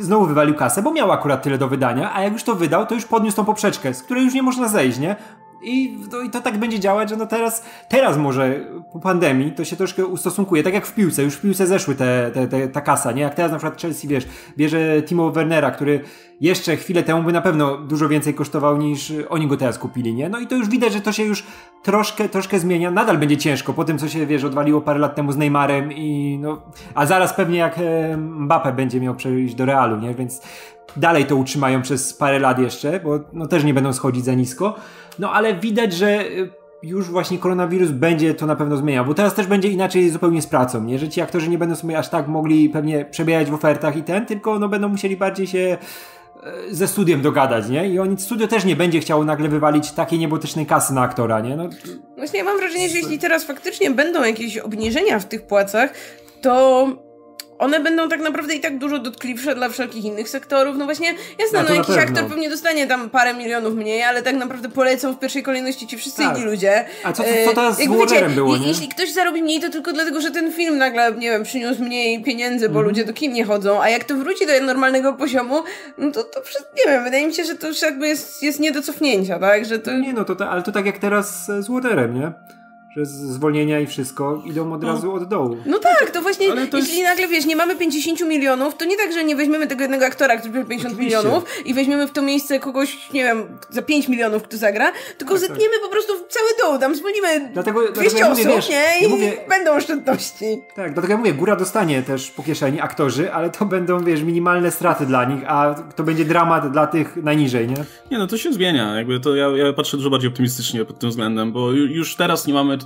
znowu wywalił kasę, bo miał akurat tyle do wydania, a jak już to wydał, to już podniósł tą poprzeczkę, z której już nie można zejść, nie? I, no, I to tak będzie działać, że no teraz, teraz może po pandemii to się troszkę ustosunkuje, tak jak w piłce, już w piłce zeszły te, te, te, ta kasa, nie? Jak teraz na przykład Chelsea, wiesz, bierze Timo Wernera, który jeszcze chwilę temu by na pewno dużo więcej kosztował niż oni go teraz kupili, nie? No i to już widać, że to się już troszkę, troszkę zmienia. Nadal będzie ciężko po tym, co się, wiesz, odwaliło parę lat temu z Neymarem i no, a zaraz pewnie jak e, Mbappe będzie miał przejść do Realu, nie? Więc dalej to utrzymają przez parę lat jeszcze, bo no też nie będą schodzić za nisko. No ale widać, że y, już właśnie koronawirus będzie to na pewno zmieniał, bo teraz też będzie inaczej zupełnie z pracą, nie? Że ci aktorzy nie będą sobie aż tak mogli pewnie przebierać w ofertach i ten, tylko no będą musieli bardziej się e, ze studiem dogadać, nie? I oni, studio też nie będzie chciało nagle wywalić takiej niebotycznej kasy na aktora, nie? No,
Właśnie ja mam wrażenie, że jeśli teraz faktycznie będą jakieś obniżenia w tych płacach, to one będą tak naprawdę i tak dużo dotkliwsze dla wszelkich innych sektorów. No właśnie, jasne, no
na
jakiś aktor pewnie dostanie tam parę milionów mniej, ale tak naprawdę polecą w pierwszej kolejności ci wszyscy
Tak.
inni ludzie.
A co- co-
E,
teraz z Warnerem było, nie?
Jeśli ktoś zarobi mniej, to tylko dlatego, że ten film nagle, nie wiem, przyniósł mniej pieniędzy, bo
Mhm.
ludzie do kin nie chodzą, a jak to wróci do normalnego poziomu, no to, to nie wiem, wydaje mi się, że to już jakby jest, jest nie do cofnięcia, tak? Że to...
nie no, to, ta- ale to tak jak teraz z Waterem, nie? Że z zwolnienia i wszystko idą od razu od dołu.
No tak, to właśnie,
to
jeśli
jest-
nagle wiesz, nie mamy 50 milionów, to nie tak, że nie weźmiemy tego jednego aktora, który bierze 50
Oczywiście.
milionów i weźmiemy w to miejsce kogoś, nie wiem, za 5 milionów, kto zagra, tylko
Tak, tak.
zetniemy po prostu w cały dół, tam zwolnimy
Dlatego-
200
dlatego ja mówię,
osób,
wiesz,
nie? I
ja mówię-
będą oszczędności.
Tak, dlatego ja mówię, góra dostanie też po kieszeni aktorzy, ale to będą, wiesz, minimalne straty dla nich, a to będzie dramat dla tych najniżej, nie?
Nie, no to się zmienia. Jakby to ja, ja patrzę dużo bardziej optymistycznie pod tym względem, bo ju- już teraz nie mamy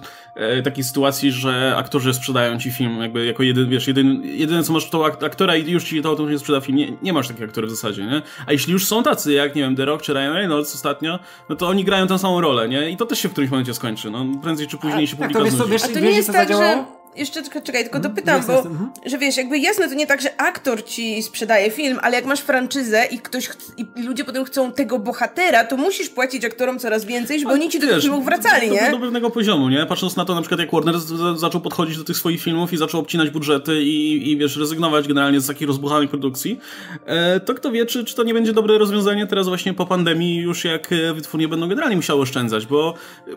takiej sytuacji, że aktorzy sprzedają ci film jakby jako jeden, wiesz, jedyn, jedyne co masz to ak- aktora i już ci to automatycznie sprzeda film. Nie, nie masz takich aktorów w zasadzie, nie? A jeśli już są tacy, jak, nie wiem, The Rock czy Ryan Reynolds ostatnio, no to oni grają tę samą rolę, nie? I to też się w którymś momencie skończy. No, prędzej czy później się
tak,
publika
to wiesz
A to nie jest
to
tak, że... Jeszcze tylko czekaj, tylko dopytam,
jasne,
bo
jasne, mhm.
że wiesz, jakby jasne to nie tak, że aktor ci sprzedaje film, ale jak masz franczyzę i ktoś ch- i, ludzie potem chcą tego bohatera, to musisz płacić aktorom coraz więcej, żeby oni ci do tych
Wiesz,
filmów wracali,
do,
nie?
Do pewnego poziomu, nie? Patrząc na to na przykład jak Warner zaczął podchodzić do tych swoich filmów i zaczął obcinać budżety i, i wiesz, rezygnować generalnie z takich rozbuchanych produkcji, e, to kto wie, czy, czy to nie będzie dobre rozwiązanie teraz właśnie po pandemii już jak e, wytwórnie będą generalnie musiały oszczędzać, bo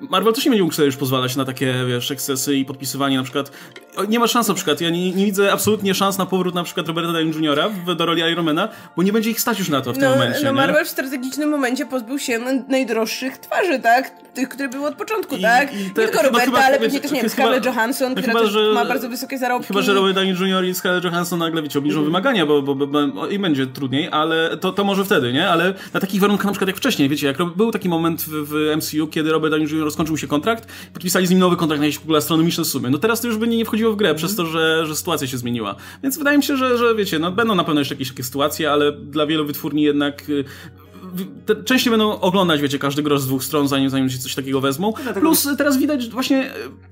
Marvel też nie będzie mógł sobie już pozwalać na takie, wiesz, ekscesy i podpisywanie na przykład nie ma szans na przykład, ja nie, nie widzę absolutnie szans na powrót na przykład Roberta Downey Jr. Do roli Ironmana, bo nie będzie ich stać już na to w tym
No,
momencie,
no
nie?
Marvel w strategicznym momencie pozbył się najdroższych twarzy, tak? Tych, które były od początku,
I-
tak?
i
nie
te-
tylko
no
Roberta,
chyba-
ale pewnie też, nie wiem, Scarlett Johansson,
no
która
chyba, że-
ma bardzo wysokie zarobki.
Chyba, że Robert Downey Jr. i Scarlett Johansson nagle, wiecie, obniżą
Mhm.
wymagania, bo, bo, bo, bo i będzie trudniej, ale to, to może wtedy, nie? Ale na takich warunkach na przykład jak wcześniej, wiecie, jak był taki moment w, w MCU, kiedy Robert Downey Jr. skończył się kontrakt, podpisali z nim nowy kontrakt na jakieś w ogóle astronomiczne sumy. No teraz to już by nie, nie wchodziło w grę,
Mhm.
przez to, że, że sytuacja się zmieniła. Więc wydaje mi się, że, że wiecie, no będą na pewno jeszcze jakieś takie sytuacje, ale dla wielu wytwórni jednak... Te, częściej będą oglądać, wiecie, każdy grosz z dwóch stron, zanim, zanim się coś takiego wezmą.
dlatego-
Plus y, teraz widać właśnie,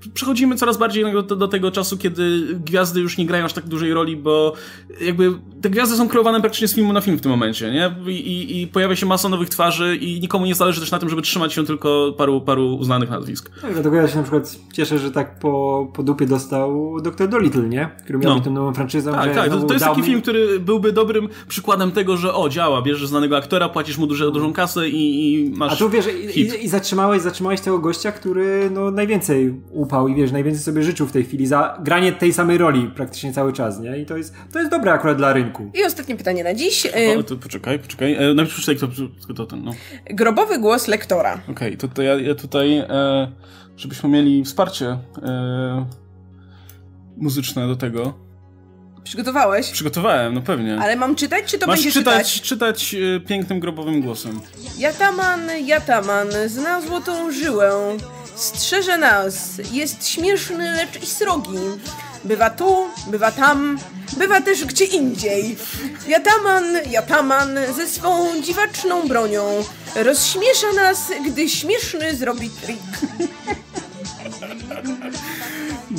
y, przechodzimy coraz bardziej do, do tego czasu, kiedy gwiazdy już nie grają aż tak dużej roli, bo jakby te gwiazdy są kreowane praktycznie z filmu na film w tym momencie, nie? I, i, i pojawia się masa nowych twarzy i nikomu nie zależy też na tym, żeby trzymać się tylko paru, paru uznanych nazwisk.
Tak, dlatego ja się na przykład cieszę, że tak po, po dupie dostał Dr. Dolittle, nie? Który miał
No.
tą nową franczyzą.
Tak,
że
tak, to, to jest taki
mi-
film, który byłby dobrym przykładem tego, że o, działa, bierzesz znanego aktora, płacisz mu duże, dużą kasę i, i masz
A tu wiesz,
hit.
i, i zatrzymałeś, zatrzymałeś tego gościa, który no, najwięcej upał i wiesz, najwięcej sobie życzył w tej chwili za granie tej samej roli praktycznie cały czas, nie? I to jest, to jest dobre akurat dla rynku.
I ostatnie pytanie na dziś.
O, to poczekaj, poczekaj. E, najpierw przeczytaj, kto, kto to ten, no.
grobowy głos lektora.
Okej, to, to ja, ja tutaj, e, żebyśmy mieli wsparcie e, muzyczne do tego.
Przygotowałeś?
Przygotowałem, no pewnie.
Ale mam czytać, czy to
Masz
będzie
czytać,
czytać?
czytać e, pięknym, grobowym głosem.
Jataman, Jataman, zna złotą żyłę, strzeże nas, jest śmieszny, lecz i srogi. Bywa tu, bywa tam, bywa też gdzie indziej. Jataman, Jataman ze swą dziwaczną bronią rozśmiesza nas, gdy śmieszny zrobi trik.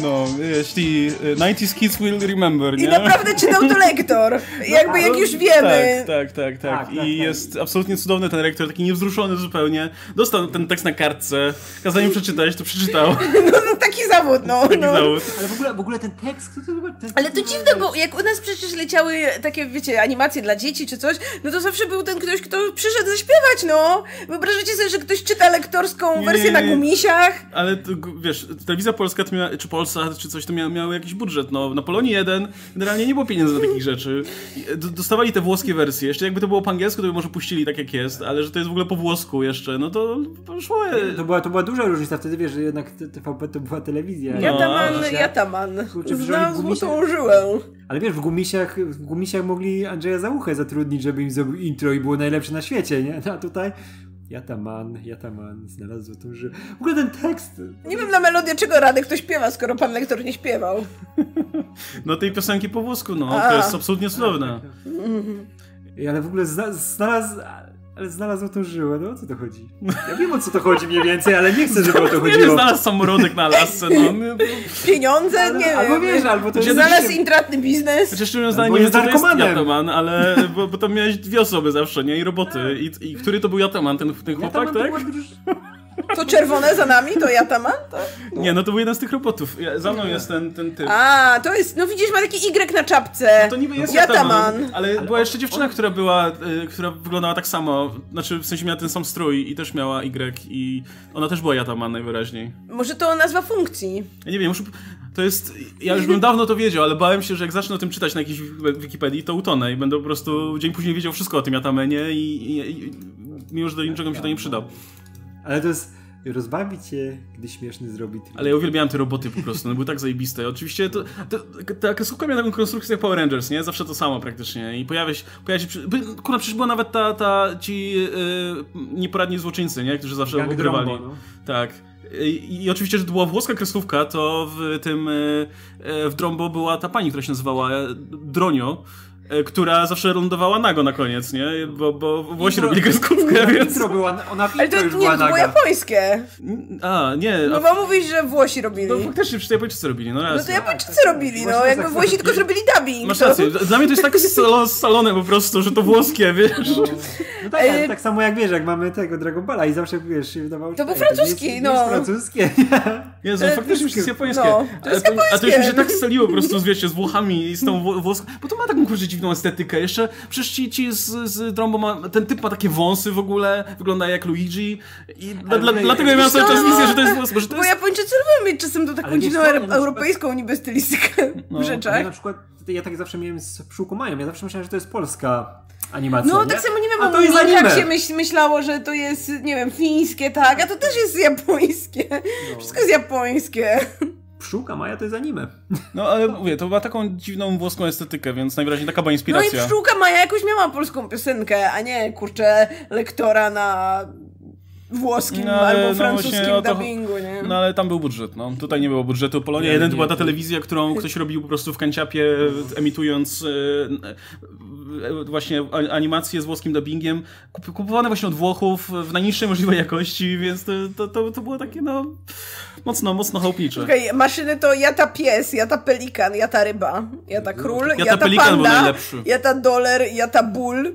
No, jeśli y, 90s kids will remember, nie?
I naprawdę czytał to lektor. Jakby jak już wiemy.
Tak, tak, tak, tak.
Tak, tak,
I
tak.
jest absolutnie cudowny ten rektor, taki niewzruszony zupełnie. Dostał ten tekst na kartce, kazał im przeczytać, to przeczytał.
No, no, taki zawód, no.
Taki
no.
zawód.
Ale w ogóle, w ogóle ten tekst. Ten,
Ale to dziwne, bo jak u nas przecież leciały takie, wiecie, animacje dla dzieci czy coś, no to zawsze był ten ktoś, kto przyszedł zaśpiewać, no. Wyobrażacie sobie, że ktoś czyta lektorską
Nie,
wersję
nie,
na
nie.
gumisiach?
Ale to, wiesz, telewizja polska, to miała, czy Polsat, czy coś, to miały, miały jakiś budżet. No, na Polonii 1 generalnie nie było pieniędzy na takich rzeczy. D- Dostawali te włoskie wersje. Jeszcze jakby to było po angielsku, to by może puścili tak jak jest, ale że to jest w ogóle po włosku jeszcze, no to poszło.
To była, to była duża różnica wtedy, wiesz, że jednak TVP to była telewizja.
No.
Jataman,
Dzisiaj-
Jataman.
Kurczę,
Znam złotą żyłę.
Ale wiesz, w gumisiach, w gumisiach mogli Andrzeja Załuchę zatrudnić, żeby im zrobił intro i było najlepsze na świecie, nie? No, A tutaj Jataman, Jataman, znalazł złotą żyłę. W ogóle ten tekst...
Nie wiem na melodię czego Radek to śpiewa, skoro pan lektor nie śpiewał.
No tej piosenki po włosku, no,
A.
to jest absolutnie cudowne.
Ej, Ale w ogóle zna, znalazł... Ale znalazł złotą żyłę, no o co to chodzi? Ja wiem o co to chodzi mniej więcej, ale nie chcę, żeby o to
Nie
chodziło.
znalazł samorodek na lasce, no.
Pieniądze?
Ale-
nie
albo
wiem.
wiesz, albo to jest...
Znalazł intratny biznes.
Chociaż
Albo
nie
jest
co to jest
narkomanem.
Jataman, ale bo, bo tam miałeś dwie osoby zawsze, nie? I roboty. I, i który to był Jataman? Ten, ten chłopak,
Jataman to
tak?
była
czerwone za nami, to Jataman? To...
Nie, no to był jeden z tych robotów. Ja, za mną jest ten, ten typ.
A, to jest, no widzisz, ma taki Y na czapce.
No To niby jest
Jataman.
Jataman, ale, była jeszcze dziewczyna, która była, y, która wyglądała tak samo, znaczy w sensie miała ten sam strój i też miała Y i ona też była Jataman najwyraźniej.
Może to nazwa funkcji.
Ja nie wiem, muszę, to jest, ja już bym dawno to wiedział, ale bałem się, że jak zacznę o tym czytać na jakiejś Wik- Wikipedii, to utonę i będę po prostu dzień później wiedział wszystko o tym Jatamenie i, i, i mimo, że do niczego mi się to nie przydał.
Ale to jest... Rozbawi cię, gdy śmieszny zrobi trik.
Ale ja uwielbiałem te roboty po prostu, one były tak zajebiste. Oczywiście to, to, ta kreskówka miała taką konstrukcję jak Power Rangers, nie? Zawsze to samo praktycznie. I pojawia się, pojawia się kurwa, przecież była nawet ta, ta ci yy, nieporadni złoczyńcy, nie? Którzy zawsze
Gang
ugrywali.
Drombo, no.
Tak. I, I oczywiście, że to była włoska kreskówka, to w tym, yy, yy, w Drombo była ta pani, która się nazywała e, Dronio, e, która zawsze lądowała nago na koniec, nie? Bo, bo Włosi robili kreskówkę, więc...
Intro była, ona w
Ale to
intro
nie,
już
to
była
było japońskie.
A, nie.
No
A,
bo mówisz, że Włosi robili.
no faktycznie, przecież to Japończycy robili, no raz.
No to Japończycy robili, no.
Właśnie
Jakby
tak
Włosi tylko zrobili dubbing.
Masz
to-
rację, dla mnie to jest tak salo- salone po prostu, że to włoskie, wiesz?
No tak, ale
E,
tak samo jak wiesz, jak mamy tego Dragon Balla i zawsze wiesz, się wydawało
To był francuski, no.
Nie jest francuskie.
Jezu,
E,
faktycznie już jest japońskie.
no, to jest
Ale A to już mi się
japońskie.
tak staliło po prostu, z, wiecie, z Włochami i z tą wło- włoską, bo to ma taką kurczę dziwną estetykę. Jeszcze przecież ci, ci z, z Drombo ma, ten typ ma takie wąsy w ogóle, wygląda jak Luigi i dla, dla, dlatego ja miałem cały czas
No,
wizję, że to jest bo że to
Bo
jest...
Japończycy lubią mieć czasem to taką dziwną
ja przykład-
europejską niby stylistykę
No,
w
Ja
rzeczach.
na przykład, ja tak zawsze miałem z Pszczółką Mają, ja zawsze myślałem, że to jest polska animacja,
No
nie?
tak samo nie wiem,
A
o
to jest
Muminkach
anime.
się myśl, myślało, że to jest, nie wiem, fińskie, tak, a to też jest japońskie.
No.
Wszystko jest japońskie.
Pszczółka Maja to jest anime.
No ale mówię, to ma taką dziwną włoską estetykę, więc najwyraźniej taka była
No i
inspiracja.
Pszczółka Maja jakoś miała polską piosenkę, a nie, kurczę, lektora na włoskim
No, ale
albo
no
francuskim
właśnie o to-
dubbingu, nie?
No ale tam był budżet, no. Tutaj nie było budżetu. Polonia
Nie,
1 to była ta telewizja, którą ktoś robił po prostu w kanciapie, emitując e, właśnie a- animacje z włoskim dubbingiem. Kup- Kupowane właśnie od Włochów w najniższej możliwej jakości, więc to, to, to, to było takie, no, mocno, mocno chałupnicze.
Okej, maszyny to ja ta pies, ja ta pelikan, ja ta ryba, ja ta król,
Ja
ja,
ta
ta
pelikan był
panda,
najlepszy.
ja ta doler, ja ta ból.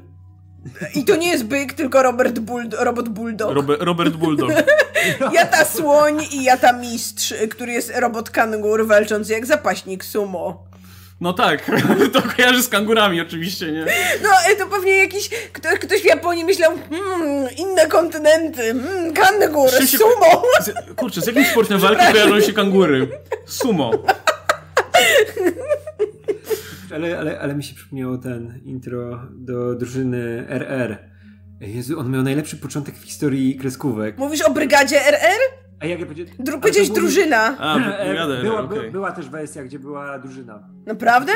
I to nie jest byk, tylko Robert Bull, robot Bulldog.
Robert, Robert Bulldog.
Ja ta słoń i ja ta mistrz, który jest robot kangur walczący jak zapaśnik sumo.
No tak, to kojarzy z kangurami oczywiście, nie?
No, e, to pewnie jakiś, ktoś, ktoś w Japonii myślał, hmm, inne kontynenty, hmm, kangur,
się-
sumo.
Z, kurczę, z jakim sportem walki kojarzą się kangury? Sumo.
Ale, ale, ale mi się przypomniało ten intro do drużyny RR. Jezu, on miał najlepszy początek w historii kreskówek.
Mówisz o brygadzie RR?
A jak ja powiedziałem...
Dru- powiedziałeś drużyna.
A, jadę,
była,
okej.
by, była też wersja, gdzie była drużyna.
Naprawdę?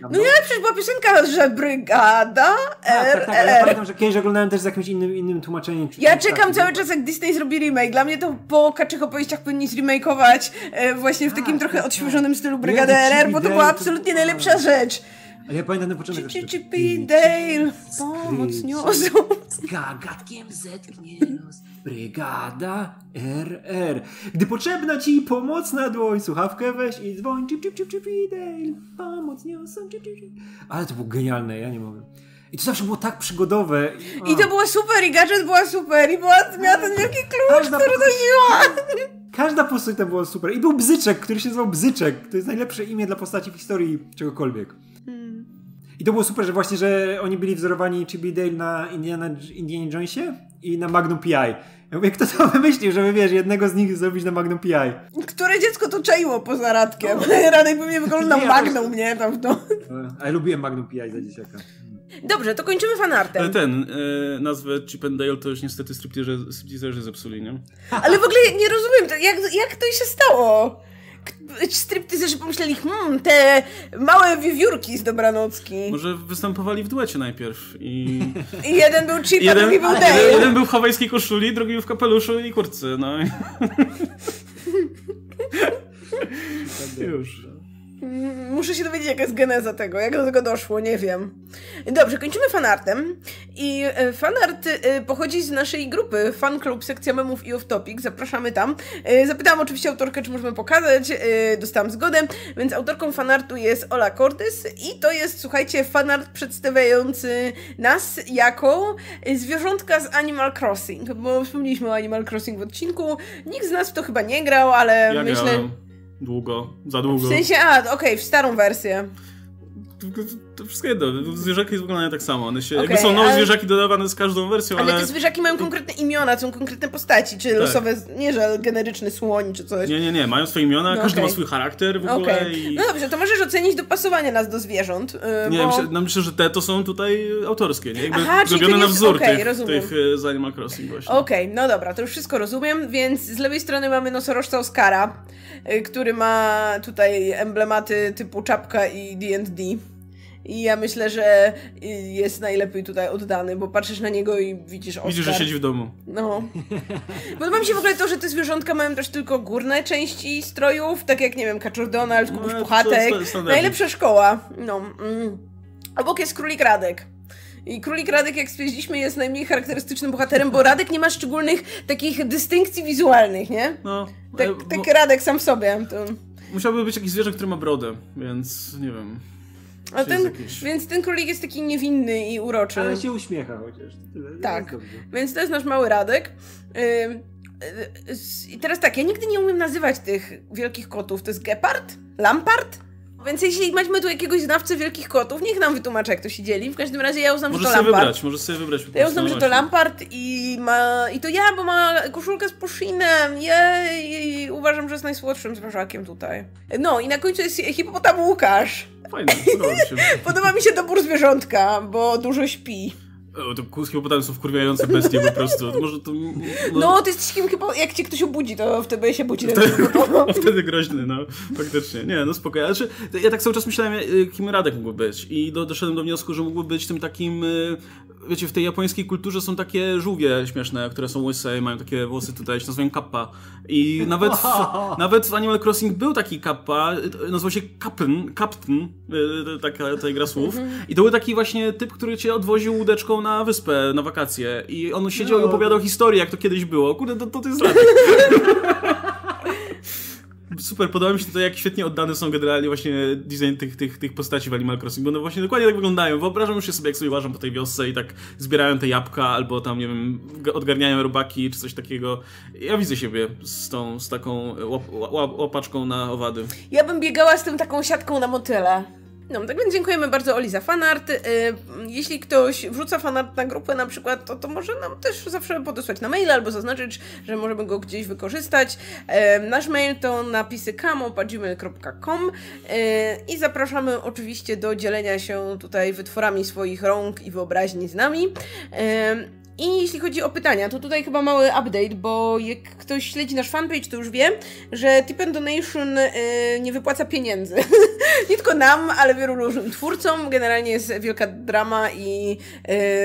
No nie, przecież była piosenka, że brygada
Tak, tak, tak, ale ja pamiętam, że kiedyś oglądałem też z jakimś innym, innym tłumaczeniem.
Ja czekam
takim.
cały czas, jak Disney zrobi remake. Dla mnie to po kaczych opowieściach powinni zremakeować e, właśnie w takim
Tak,
trochę
tak,
odświeżonym stylu
Jezu,
Brygadę RR, bo to była absolutnie najlepsza rzecz.
Ale ja pamiętam ten początek. że-
Chippy Dale, pomoc niosą.
z gagatkiem zetknie nos. Brygada RR. Gdy potrzebna ci pomoc na dłoń, słuchawkę weź i dzwoń. Chip, chip, chip, chip, Dale. Pomoc niosą. Chip, chip, chip. Ale to było genialne, ja nie mogę. I to zawsze było tak przygodowe.
I to było super, i gadżet była super, i była, miała ten wielki klucz,
Każda
który nosiła.
Każda postać tam była super. I był Bzyczek, który się nazywał Bzyczek. To jest najlepsze imię dla postaci w historii czegokolwiek. I to było super, że właśnie, że oni byli wzorowani Chibi Dale na Indiana, Indianie Jonesie i na Magnum PI. Ja mówię, kto to wymyślił, żeby wiesz, jednego z nich zrobić na Magnum PI?
Które dziecko to czaiło poza Radkiem? Radek pewnie wyglądał
Nie,
na
ja
Magnum, nie? Tam w to.
E, A ja lubiłem Magnum PI za dzieciaka.
Dobrze, to kończymy fanartem.
Ale ten, e, nazwę Chip and Dale to już niestety stripteaserzy zepsuli, nie?
Ale w ogóle nie rozumiem, jak, jak to się stało? Stripteaserzy pomyśleli, hmm, te małe wiewiórki z dobranocki.
Może występowali w duecie najpierw i...
I jeden był Chip, a
Jeden,
drugi był
jeden,
Dale.
jeden był w hawajskiej koszuli, drugi był w kapeluszu i kurtce, no i... Już.
Muszę się dowiedzieć, jaka jest geneza tego, jak do tego doszło, nie wiem. Dobrze, kończymy fanartem. I e, fanart e, pochodzi z naszej grupy Fan Club Sekcja Memów i Off Topic. Zapraszamy tam. E, Zapytałam oczywiście autorkę, czy możemy pokazać. Dostałam zgodę, więc autorką fanartu jest Ola Cortez i to jest, słuchajcie, fanart przedstawiający nas jako zwierzątka z Animal Crossing, bo wspomnieliśmy o Animal Crossing w odcinku. Nikt z nas w to chyba nie grał, ale
Ja
myślę...
długo, za długo.
W sensie, a, okej, w starą wersję.
To, wszystko jedno, zwierzaki wyglądają tak samo. One się,
Okej,
jakby są nowe
ale-
zwierzaki dodawane z każdą wersją,
Ale
ale...
te zwierzaki mają konkretne imiona, są konkretne postaci, czy losowe, nie że generyczny słoń, czy coś.
Nie, nie, nie, mają swoje imiona,
No
każdy
okej.
ma swój charakter w ogóle
Okej.
i...
No dobrze, to możesz ocenić dopasowanie nas do zwierząt. Yy,
Nie,
bo...
myślę, no myślę, że te to są tutaj autorskie, nie? Jakby
Aha,
zrobione
to
na
jest-
wzór tych,
rozumiem.
tych z Animal Crossing właśnie.
Okej, no dobra, to już wszystko rozumiem, więc z lewej strony mamy nosorożca Oscara, y, który ma tutaj emblematy typu czapka i D&D. I ja myślę, że y, jest najlepiej tutaj oddany, bo patrzysz na niego i widzisz Oscar.
Widzisz, że siedzi w domu.
No. Podoba mi się w ogóle to, że te zwierzątka mają też tylko górne części strojów, tak jak, nie wiem, Kaczor Donald, Kubuś
No,
Puchatek. Najlepsza szkoła. No. Mm. Obok jest Królik Radek. I Królik Radek, jak stwierdziliśmy, jest najmniej charakterystycznym bohaterem, bo Radek nie ma szczególnych takich dystynkcji wizualnych, nie?
No,
Tak,
e,
tak
mo-
Radek sam w sobie. To...
musiałby być jakiś zwierzę, który ma brodę, więc nie wiem.
A ten,
jakiś-
Więc ten królik jest taki niewinny i uroczy.
Ale się uśmiecha chociaż. Tyle.
Tak. Więc to jest nasz mały Radek. Y, I teraz tak, ja nigdy nie umiem nazywać tych wielkich kotów. To jest gepard? Lampart? Więc jeśli mamy tu jakiegoś znawcę wielkich kotów, niech nam wytłumaczy, jak to się dzieli. W każdym razie ja uznam,
Możesz
że to
sobie
Lampart.
wybrać, możesz sobie wybrać po
ja uznam,
no
że to. Lampart i ma... I to ja, bo ma koszulkę z Pushinem. Jej! I uważam, że jest najsłodszym zwierzakiem tutaj. No i na końcu jest hipopotam Łukasz.
Fajnie, podoba mi się.
Podoba mi się dobór zwierzątka, bo dużo śpi.
O, to kuski potem są wkurwiające bestie po prostu. To może to...
No, ty jesteś kim chyba, jak cię ktoś obudzi, to wtedy się budzi.
Wtedy,
hipopotam.
o, wtedy groźny, no. Faktycznie. Nie, no spokojnie. Znaczy, ja tak cały czas myślałem, kim Radek mógłby być. I do, doszedłem do wniosku, że mógłby być tym takim... Wiecie, w tej japońskiej kulturze są takie żółwie śmieszne, które są łyse i mają takie włosy tutaj, się nazywają kappa. I nawet w, nawet w Animal Crossing był taki kappa, nazywał się Captain, Captain, e, taka ta gra słów. I to był taki właśnie typ, który cię odwoził łódeczką na wyspę, na wakacje. I on siedział i
No.
opowiadał historię, jak to kiedyś było. Kurde, to, to, to jest Radek. Super, podoba mi się to, jak świetnie oddane są generalnie właśnie design tych, tych, tych postaci w Animal Crossing, bo one właśnie dokładnie tak wyglądają. Wyobrażam się sobie, jak sobie łażą po tej wiosce i tak zbierają te jabłka, albo tam, nie wiem, odgarniają robaki, czy coś takiego. Ja widzę siebie z tą, z taką łap, łap, łapaczką na owady.
Ja bym biegała z tym taką siatką na motyle. No, tak więc dziękujemy bardzo Oli za fanart. Y, Jeśli ktoś wrzuca fanart na grupę na przykład, to, to może nam też zawsze podesłać na maila albo zaznaczyć, że możemy go gdzieś wykorzystać. E, Nasz mail to napisy kamo.gmail.com i zapraszamy oczywiście do dzielenia się tutaj wytworami swoich rąk i wyobraźni z nami. I jeśli chodzi o pytania, to tutaj chyba mały update, bo jak ktoś śledzi nasz fanpage, to już wie, że Tip and Donation y, nie wypłaca pieniędzy. nie tylko nam, ale wielu różnym twórcom. Generalnie jest wielka drama i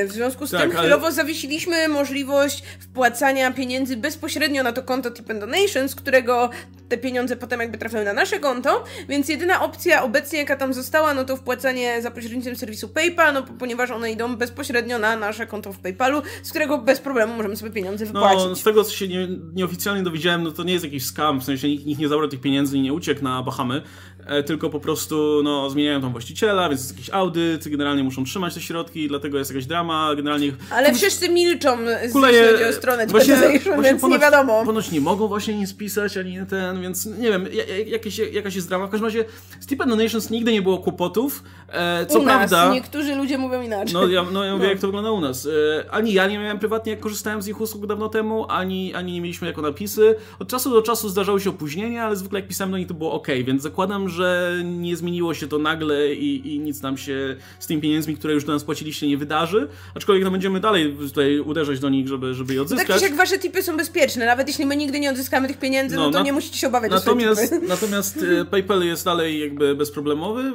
y, w związku z
Tak,
tym
ale-
chwilowo zawiesiliśmy możliwość wpłacania pieniędzy bezpośrednio na to konto Tip and Donation, z którego te pieniądze potem jakby trafiają na nasze konto, więc jedyna opcja obecnie, jaka tam została, no to wpłacanie za pośrednictwem serwisu PayPal, no po- ponieważ one idą bezpośrednio na nasze konto w PayPalu, z którego bez problemu możemy sobie pieniądze wypłacić.
No, z tego, co się nie, nieoficjalnie dowiedziałem, no to nie jest jakiś scam, w sensie nikt, nikt nie zabrał tych pieniędzy i nie uciekł na Bahamy, tylko po prostu, no, zmieniają tam właściciela, więc jest jakiś audyt, generalnie muszą trzymać te środki, dlatego jest jakaś drama, generalnie...
Ale wszyscy milczą, jeśli
Kuleje,
o stronę Demonization, więc
ponoć,
nie wiadomo.
Ponoć nie mogą właśnie nic pisać, ani ten, więc nie wiem, ja- ja- jakieś, jakaś jest drama. W każdym razie z Steep Donations nigdy nie było kłopotów, e, co
u nas
prawda...
niektórzy ludzie mówią inaczej.
No ja, no, ja mówię, jak to wygląda u nas. E, ani ja nie miałem prywatnie, jak korzystałem z ich usług dawno temu, ani, ani nie mieliśmy jako napisy. Od czasu do czasu zdarzały się opóźnienia, ale zwykle jak pisałem do nich to było ok, więc zakładam, że nie zmieniło się to nagle i, i nic nam się z tymi pieniędzmi, które już do nas płaciliście, nie wydarzy. Aczkolwiek no, będziemy dalej tutaj uderzać do nich, żeby, żeby je
Tak
odzyskać.
jak wasze tipy są bezpieczne, nawet jeśli my nigdy nie odzyskamy tych pieniędzy, no,
No,
to
na-
nie musicie się obawiać
Natomiast, natomiast e, PayPal jest dalej jakby bezproblemowy. e,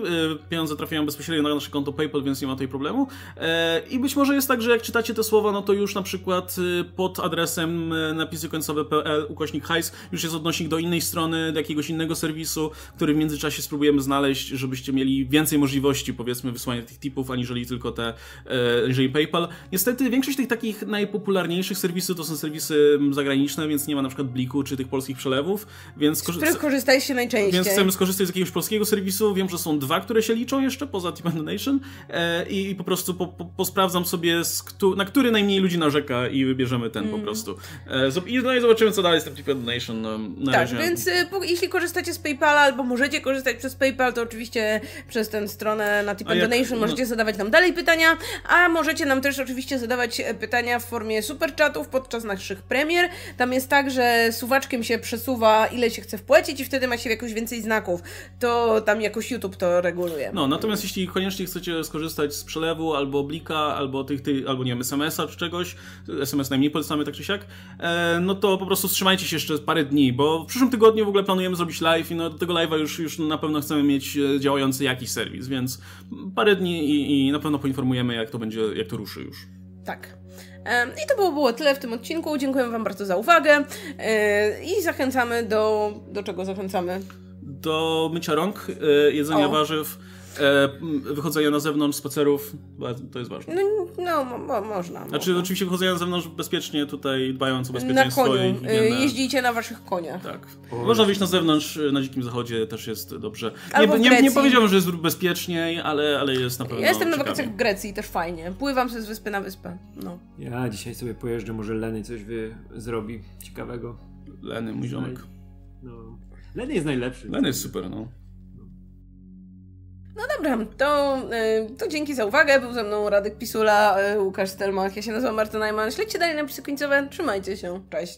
Pieniądze trafiają bezpośrednio na nasze konto PayPal, więc nie ma tutaj problemu. E, I być może jest tak, że jak czytacie te słowa, no to już na przykład pod adresem napisy końcowe.pl ukośnik hajs już jest odnośnik do innej strony, do jakiegoś innego serwisu, który w międzyczasie spróbujemy znaleźć, żebyście mieli więcej możliwości, powiedzmy, wysłania tych tipów, aniżeli tylko te, e, aniżeli PayPal. Niestety większość tych takich najpopularniejszych serwisów to są serwisy zagraniczne, więc nie ma na przykład Bliku czy tych polskich przelewów, więc
Z których korzystajcie najczęściej.
więc chcemy skorzystać z jakiegoś polskiego serwisu. Wiem, że są dwa, które się liczą jeszcze poza Tip Donation e, i, po prostu po, po, posprawdzam sobie, z któ- na który najmniej ludzi narzeka i wybierzemy ten
Mm.
po prostu. E, I no i zobaczymy, co dalej z tym Tip Donation. No, na
Tak,
razie.
więc y, po- jeśli korzystacie z PayPala albo możecie korzystać przez PayPal, to oczywiście przez tę stronę na Tip Donation
no-
możecie zadawać nam dalej pytania, a możecie nam też oczywiście zadawać e, pytania w formie superchatów podczas naszych premier. Tam jest tak, że suwaczkiem się przesuwa ile się chce wpłacić i wtedy ma się jakoś więcej znaków. To tam jakoś YouTube to reguluje.
No, natomiast jeśli koniecznie chcecie skorzystać z przelewu, albo Blika, albo tych, tych albo nie wiem, SMS-a czy czegoś, SMS najmniej polecamy tak czy siak, e, no to po prostu wstrzymajcie się jeszcze parę dni, bo w przyszłym tygodniu w ogóle planujemy zrobić live i no do tego live'a już, już na pewno chcemy mieć e, działający jakiś serwis, więc parę dni i, i na pewno poinformujemy, jak to będzie, jak to ruszy już.
Tak. I to było, było tyle w tym odcinku. Dziękujemy Wam bardzo za uwagę e, i zachęcamy do. Do czego zachęcamy?
Do mycia rąk, e, jedzenia
O.
warzyw, e, m, wychodzenia na zewnątrz, spacerów, to jest ważne.
No, no mo, mo, można.
Znaczy,
można.
oczywiście wychodzenia na zewnątrz bezpiecznie, tutaj dbając o
Na
bezpieczeństwo
koniu.
i
E,
higienę.
Jeździcie na Waszych koniach.
Tak. Można wyjść na zewnątrz, y, na dzikim zachodzie też jest dobrze.
Albo w
Nie, nie, nie
Grecji.
powiedziałem, że jest bezpieczniej, ale, ale jest na pewno
Ja jestem na wakacjach w Grecji, też fajnie. Pływam sobie z wyspy na wyspę. No.
Ja dzisiaj sobie pojeżdżę, może Leny coś wy zrobi ciekawego.
Leny, mój ziomek.
No. Leny jest najlepszy.
Leny jest super, no.
No dobra, to, y, to dzięki za uwagę. Był ze mną Radek Pisula, y, Łukasz Stelmach. Ja się nazywam Marta Najman. Śledźcie dalej napisy końcowe. Trzymajcie się. Cześć.